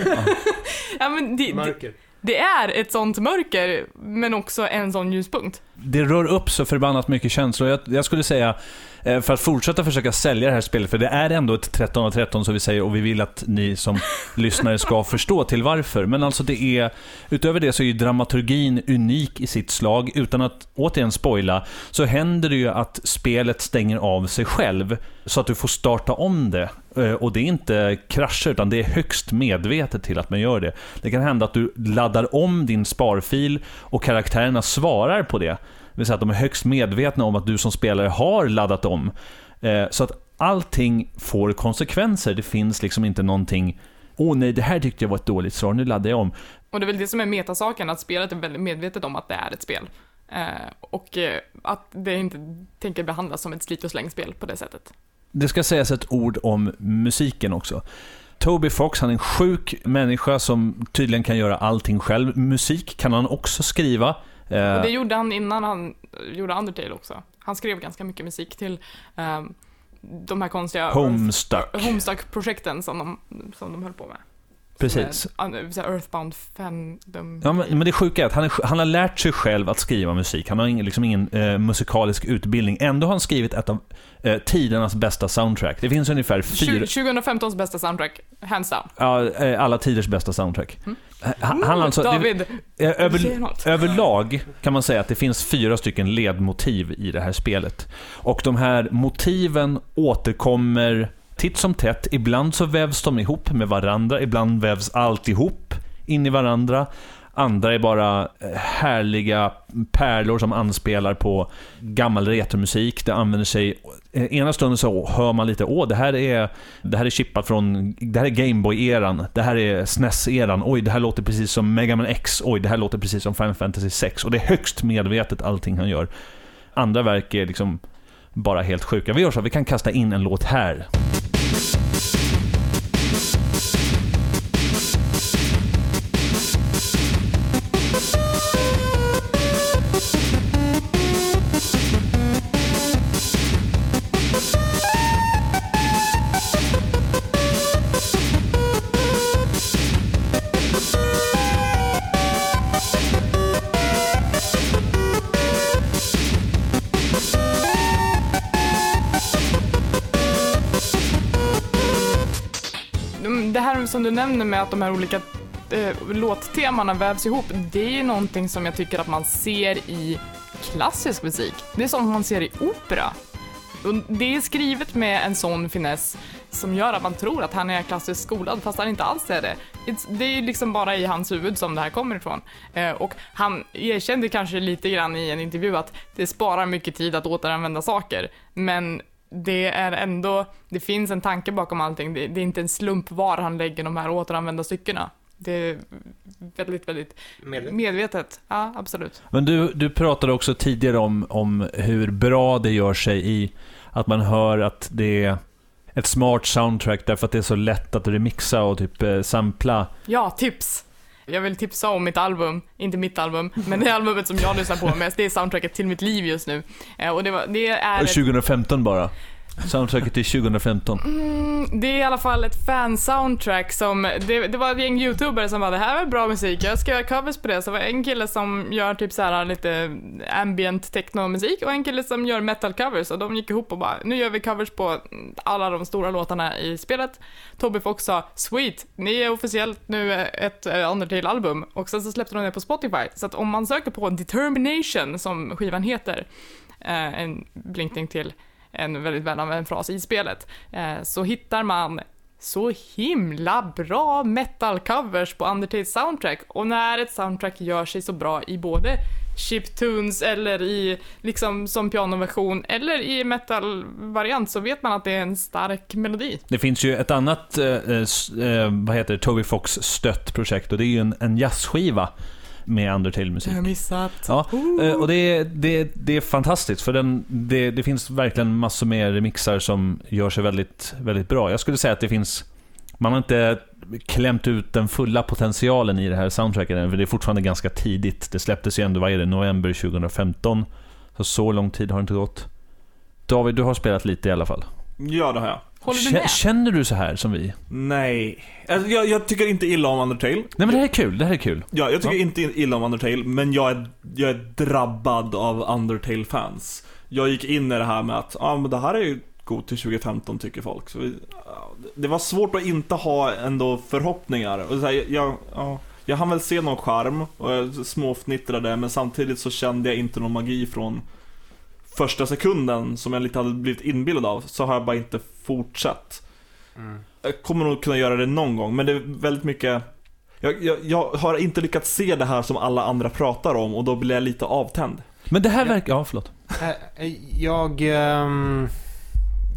ja men det, det, Mörker det är ett sånt mörker men också en sån ljuspunkt. Det rör upp så förbannat mycket känslor. Jag, jag skulle säga, eh, för att fortsätta försöka sälja det här spelet, för det är ändå ett 13 av 13 som vi säger och vi vill att ni som lyssnare ska förstå till varför. Men alltså det är, utöver det så är ju dramaturgin unik i sitt slag. Utan att återigen spoila, så händer det ju att spelet stänger av sig själv. Så att du får starta om det. Eh, Och det är inte krascher, utan det är högst medvetet till att man gör det. Det kan hända att du laddar om din sparfil och karaktärerna svarar på det. Vill säga att de är högst medvetna om att du som spelare har laddat om. Eh, Så att allting får konsekvenser. Det finns liksom inte någonting Åh nej, det här tyckte jag var ett dåligt svar, nu laddar jag om. Och det är väl det som är metasaken, att spelet är väldigt medvetet om att det är ett spel. Eh, och eh, att det inte tänker behandlas som ett slit och slängspel på det sättet. Det ska sägas ett ord om musiken också. Toby Fox, han är en sjuk människa som tydligen kan göra allting själv. Musik kan han också skriva. Eh, Och det gjorde han innan han gjorde Undertale också. Han skrev ganska mycket musik till eh, de här konstiga Homestuck. Homestuck-projekten som de, som de höll på med. Precis. Earthbound fandom. Ja, men, men det sjuka är att han, är, han har lärt sig själv att skriva musik. Han har ingen, liksom ingen eh, musikalisk utbildning. Ändå har han skrivit ett av eh, tidernas bästa soundtrack. Det finns ungefär fyra... 2015s bästa soundtrack, hands down. Ja, eh, alla tiders bästa soundtrack. Mm. Han, han alltså, det, David, eh, säger över, överlag kan man säga att det finns fyra stycken ledmotiv i det här spelet. Och de här motiven återkommer titt som tätt. Ibland så vävs de ihop med varandra, ibland vävs allt ihop in i varandra. Andra är bara eh, härliga pärlor som anspelar på gammal retromusik. Det använder sig... Eh, ena stunden så hör man lite, åh, det här är, det här är chippat från... Det här är Gameboy-eran. Det här är SNES-eran. Oj, det här låter precis som Mega Man X. Oj, det här låter precis som Final Fantasy 6. Och det är högst medvetet allting han gör. Andra verk är liksom bara helt sjuka. Vi gör så, vi kan kasta in en låt här. Som du nämner med att de här olika eh, låttemana vävs ihop, det är ju någonting som jag tycker att man ser i klassisk musik. Det är sånt man ser i opera. Och det är skrivet med en sån finess som gör att man tror att han är klassiskt skolad fast han inte alls är det. It's, det är liksom bara i hans huvud som det här kommer ifrån. Eh, och han erkände kanske lite grann i en intervju att det sparar mycket tid att återanvända saker, men det är ändå, det finns en tanke bakom allting. Det, det är inte en slump var han lägger de här återanvända styckena. Det är väldigt, väldigt medvetet. Ja, absolut. Men du, du pratade också tidigare om, om hur bra det gör sig i att man hör att det är ett smart soundtrack därför att det är så lätt att remixa och typ eh, sampla. Ja, tips! Jag vill tipsa om mitt album, inte mitt album, men det albumet som jag lyssnar på mest, det är soundtracket till mitt liv just nu. Eh, Och det, var, det är... ett- 2015 bara. Soundtracket till 2015. Mm, det är i alla fall ett fan-soundtrack som, det, det var ett gäng youtubers som bara det här är bra musik, jag ska göra covers på det. Så det var en kille som gör typ så här lite ambient techno-musik och en kille som gör metal-covers och de gick ihop och bara nu gör vi covers på alla de stora låtarna i spelet. Tobbe Fox sa sweet, ni är officiellt nu ett Undertale-album och sen så släppte de det på Spotify. Så att om man söker på Determination som skivan heter, eh, en blinkning till en väldigt välanvänd fras i spelet, eh, så hittar man så himla bra metal-covers på Undertale soundtrack. Och när ett soundtrack gör sig så bra i både chiptunes eller i liksom som pianoversion eller i metal-variant så vet man att det är en stark melodi. Det finns ju ett annat, eh, eh, eh vad heter det, Toby Fox stött projekt och det är ju en, en jazzskiva med Undertale-musik. Jag har missat. Ja, eh, och det är, det, det är fantastiskt för den, det, det finns verkligen massor med remixar som gör sig väldigt, väldigt bra. Jag skulle säga att det finns, man har inte klämt ut den fulla potentialen i det här soundtracket än, för det är fortfarande ganska tidigt. Det släpptes ju ändå, vad är det, november 2015. Så så lång tid har det inte gått. David, du har spelat lite i alla fall. Ja, det har jag. Håller du med? Känner du så här som vi? Nej. Alltså, jag, jag tycker inte illa om Undertale. Nej men det här är kul, det här är kul. Ja, jag tycker Ja. inte illa om Undertale, men jag är, jag är drabbad av Undertale-fans. Jag gick in i det här med att, ja men det här är ju god till 2015 tycker folk. Så vi, ja, det var svårt att inte ha ändå förhoppningar. Och så här, jag, ja, jag hann väl se någon charm och jag småfnittrade, men samtidigt så kände jag inte någon magi från första sekunden som jag lite hade blivit inbillad av, så har jag bara inte fortsatt. Jag kommer nog kunna göra det någon gång, men det är väldigt mycket jag, jag, jag har inte lyckats se det här som alla andra pratar om och då blir jag lite avtänd. Men det här verkar, ja förlåt. Eh, Jag, ehm,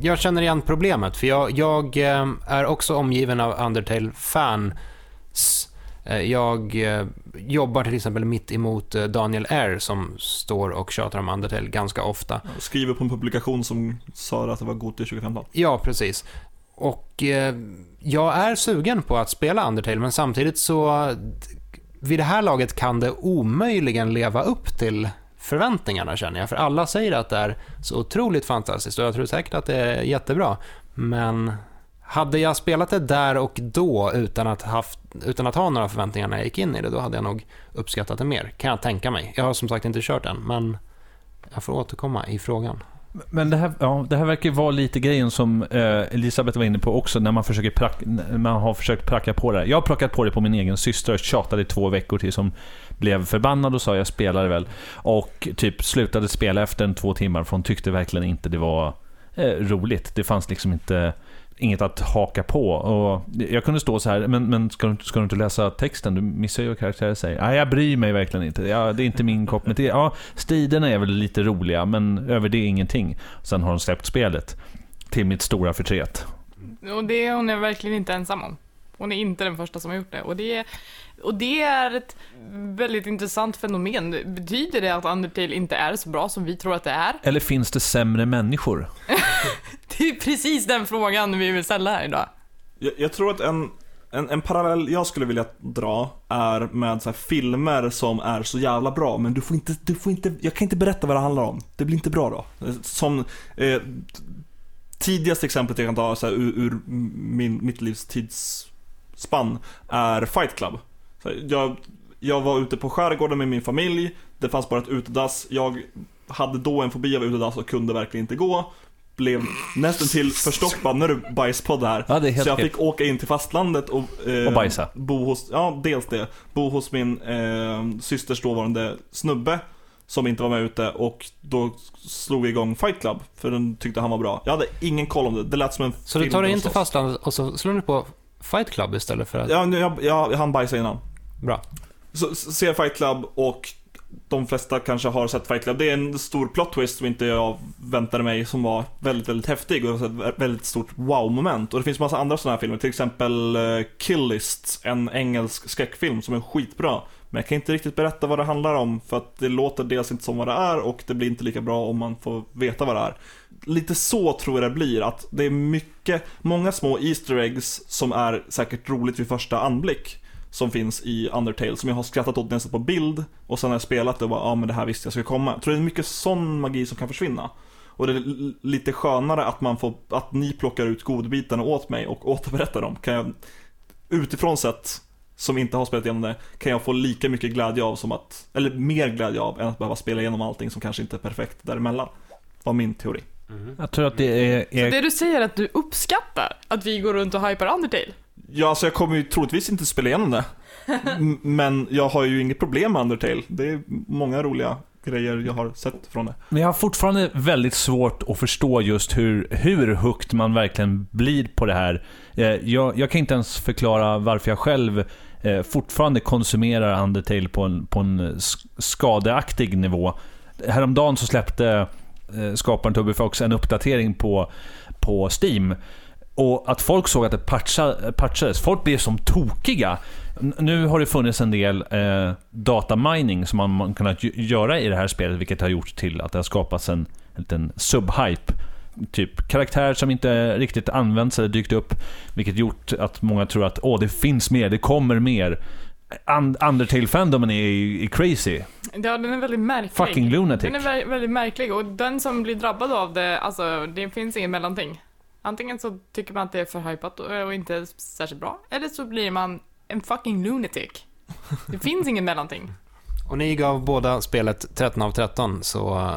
jag känner igen problemet, för jag, jag ehm, är också omgiven av Undertale-fans. Eh, Jag eh, jobbar till exempel mitt emot eh, Daniel R som står och tjatar om Undertale ganska ofta. Jag skriver på en publikation som sa att det var god till 2015. Ja, precis. Och eh, jag är sugen på att spela Undertale, men samtidigt så... Vid det här laget kan det omöjligen leva upp till förväntningarna känner jag. För alla säger att det är så otroligt fantastiskt och jag tror säkert att det är jättebra. Men hade jag spelat det där och då utan att, haft, utan att ha några förväntningar när jag gick in i det, då hade jag nog uppskattat det mer. Kan jag tänka mig. Jag har som sagt inte kört än, men jag får återkomma i frågan. Men det här, ja, det här verkar vara lite grejen som eh, Elisabeth var inne på också när man, försöker prack, när man har försökt pracka på det här. Jag har prackat på det på min egen syster och tjatade i två veckor till som blev förbannad och sa jag spelar väl. Och typ slutade spela efter en två timmar för hon tyckte verkligen inte det var eh, roligt. Det fanns liksom inte inget att haka på. Och jag kunde stå så här, men, men ska, du, ska du inte läsa texten? Du missar ju vad karaktären säger. Nej, jag bryr mig verkligen inte. Ja, det är inte min kopp med te. Ja, striderna är väl lite roliga, men över det ingenting. Sen har de släppt spelet. Till mitt stora förtret. Och det är hon är verkligen inte ensam om. Hon är inte den första som har gjort det. Och det, och det är ett väldigt intressant fenomen. Betyder det att Undertale inte är så bra som vi tror att det är? Eller finns det sämre människor? Det är precis den frågan vi vill ställa här idag. Jag, jag tror att en, en, en parallell jag skulle vilja dra är med så här filmer som är så jävla bra, men du får inte, du får inte, jag kan inte berätta vad det handlar om. Det blir inte bra då. Som eh, tidigaste exemplet jag kan ta så här, ur, ur min, mitt livs tidsspann är Fight Club. Jag, jag var ute på skärgården med min familj, det fanns bara ett utedass, jag hade då en fobi av utedass och kunde verkligen inte gå. blev nästan till förstoppad, nu är det bajspodd här. Ja, det är helt så jag fick åka in till fastlandet och, eh, Och bajsa. Bo hos, ja, dels det. Bo hos min eh, systers dåvarande snubbe som inte var med ute och då slog vi igång Fight Club för den tyckte han var bra. Jag hade ingen koll om det, det lät som en Så du tar dig in till fastlandet och så slår du på Fight Club istället för att... Ja, nu- jag, jag, jag hann bajsa innan. Bra. Så se Fight Club och de flesta kanske har sett Fight Club. Det är en stor plot twist som inte jag väntade mig som var väldigt, väldigt häftig och ett väldigt stort wow-moment. Och det finns massa andra sådana här filmer, till exempel Killist. Kill List, en engelsk skräckfilm som är skitbra. Men jag kan inte riktigt berätta vad det handlar om för att det låter dels inte som vad det är och det blir inte lika bra om man får veta vad det är. Lite så tror jag det blir, att det är mycket, många små Easter eggs som är säkert roligt vid första anblick som finns i Undertale som jag har skrattat åt nästan på bild och sen har jag spelat det och bara, ja men det här visste jag skulle komma. Jag tror det är mycket sån magi som kan försvinna. Och det är lite skönare att man får, att ni plockar ut godbitarna åt mig och återberättar dem. Kan jag, utifrån sett, som inte har spelat igenom det, kan jag få lika mycket glädje av som att, eller mer glädje av än att behöva spela igenom allting som kanske inte är perfekt däremellan. Var min teori. Jag tror att det är... är Det du säger är att du uppskattar att vi går runt och hypar Undertale. Ja, alltså jag kommer ju troligtvis inte spela igenom det. Men jag har ju inget problem med Undertale. Det är många roliga grejer jag har sett från det. Men jag har fortfarande väldigt svårt att förstå just hur, hur hooked man verkligen blir på det här. Eh, jag, jag kan inte ens förklara varför jag själv eh, fortfarande konsumerar Undertale på en, på en skadeaktig nivå. Häromdagen så släppte eh, skaparen Toby Fox en uppdatering på, på Steam. Och att folk såg att det patcha, patchades. Folk blev som tokiga. Nu har det funnits en del eh, datamining som man, man kunnat gö- göra i det här spelet, vilket har gjort till att det har skapats en, en liten subhype. Typ karaktär som inte riktigt används eller dykt upp, vilket gjort att många tror att åh, det finns mer, det kommer mer. Und- Undertale-fandomen är, är crazy. Ja, den är väldigt märklig. Fucking lunatic. Den är vä- väldigt märklig och den som blir drabbad av det, alltså det finns ingen mellanting. Antingen så tycker man att det är för hypat och inte särskilt bra, eller så blir man en fucking lunatic. Det finns ingen mellanting. Och ni gav båda spelet 13 av 13, så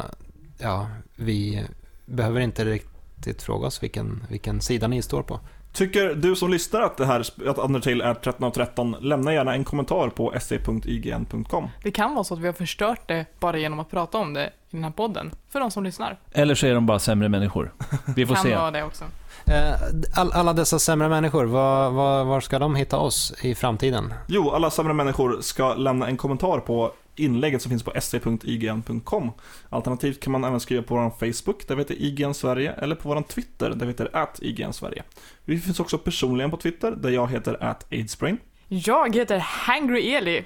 ja, vi behöver inte riktigt fråga oss vilken, vilken sida ni står på. Tycker du som lyssnar att, det här, att Undertale är 13 av 13, lämna gärna en kommentar på se.ign.com. Det kan vara så att vi har förstört det bara genom att prata om det i den här podden, för de som lyssnar. Eller så är de bara sämre människor. Vi får kan se. vara det också. Eh, All, alla dessa sämre människor, var, var, var ska de hitta oss i framtiden? Jo, alla sämre människor ska lämna en kommentar på inlägget som finns på se.ign.com. Alternativt kan man även skriva på vår Facebook, där vi heter IGN Sverige, eller på vår Twitter, där vi heter at IGN Sverige. Vi finns också personligen på Twitter, där jag heter at Aidsbrain. Jag heter Hangry Eli.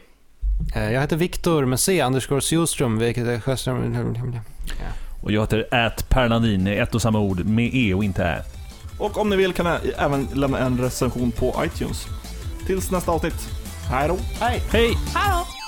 Eh, Jag heter Viktor med C, underscore Sjöström, vilket är Sjöström... Och jag heter Ät Perlandin, ett och samma ord, med E och inte Ä. Och om ni vill kan jag även lämna en recension på iTunes. Tills nästa avsnitt. Hej då! Hej! Hej då!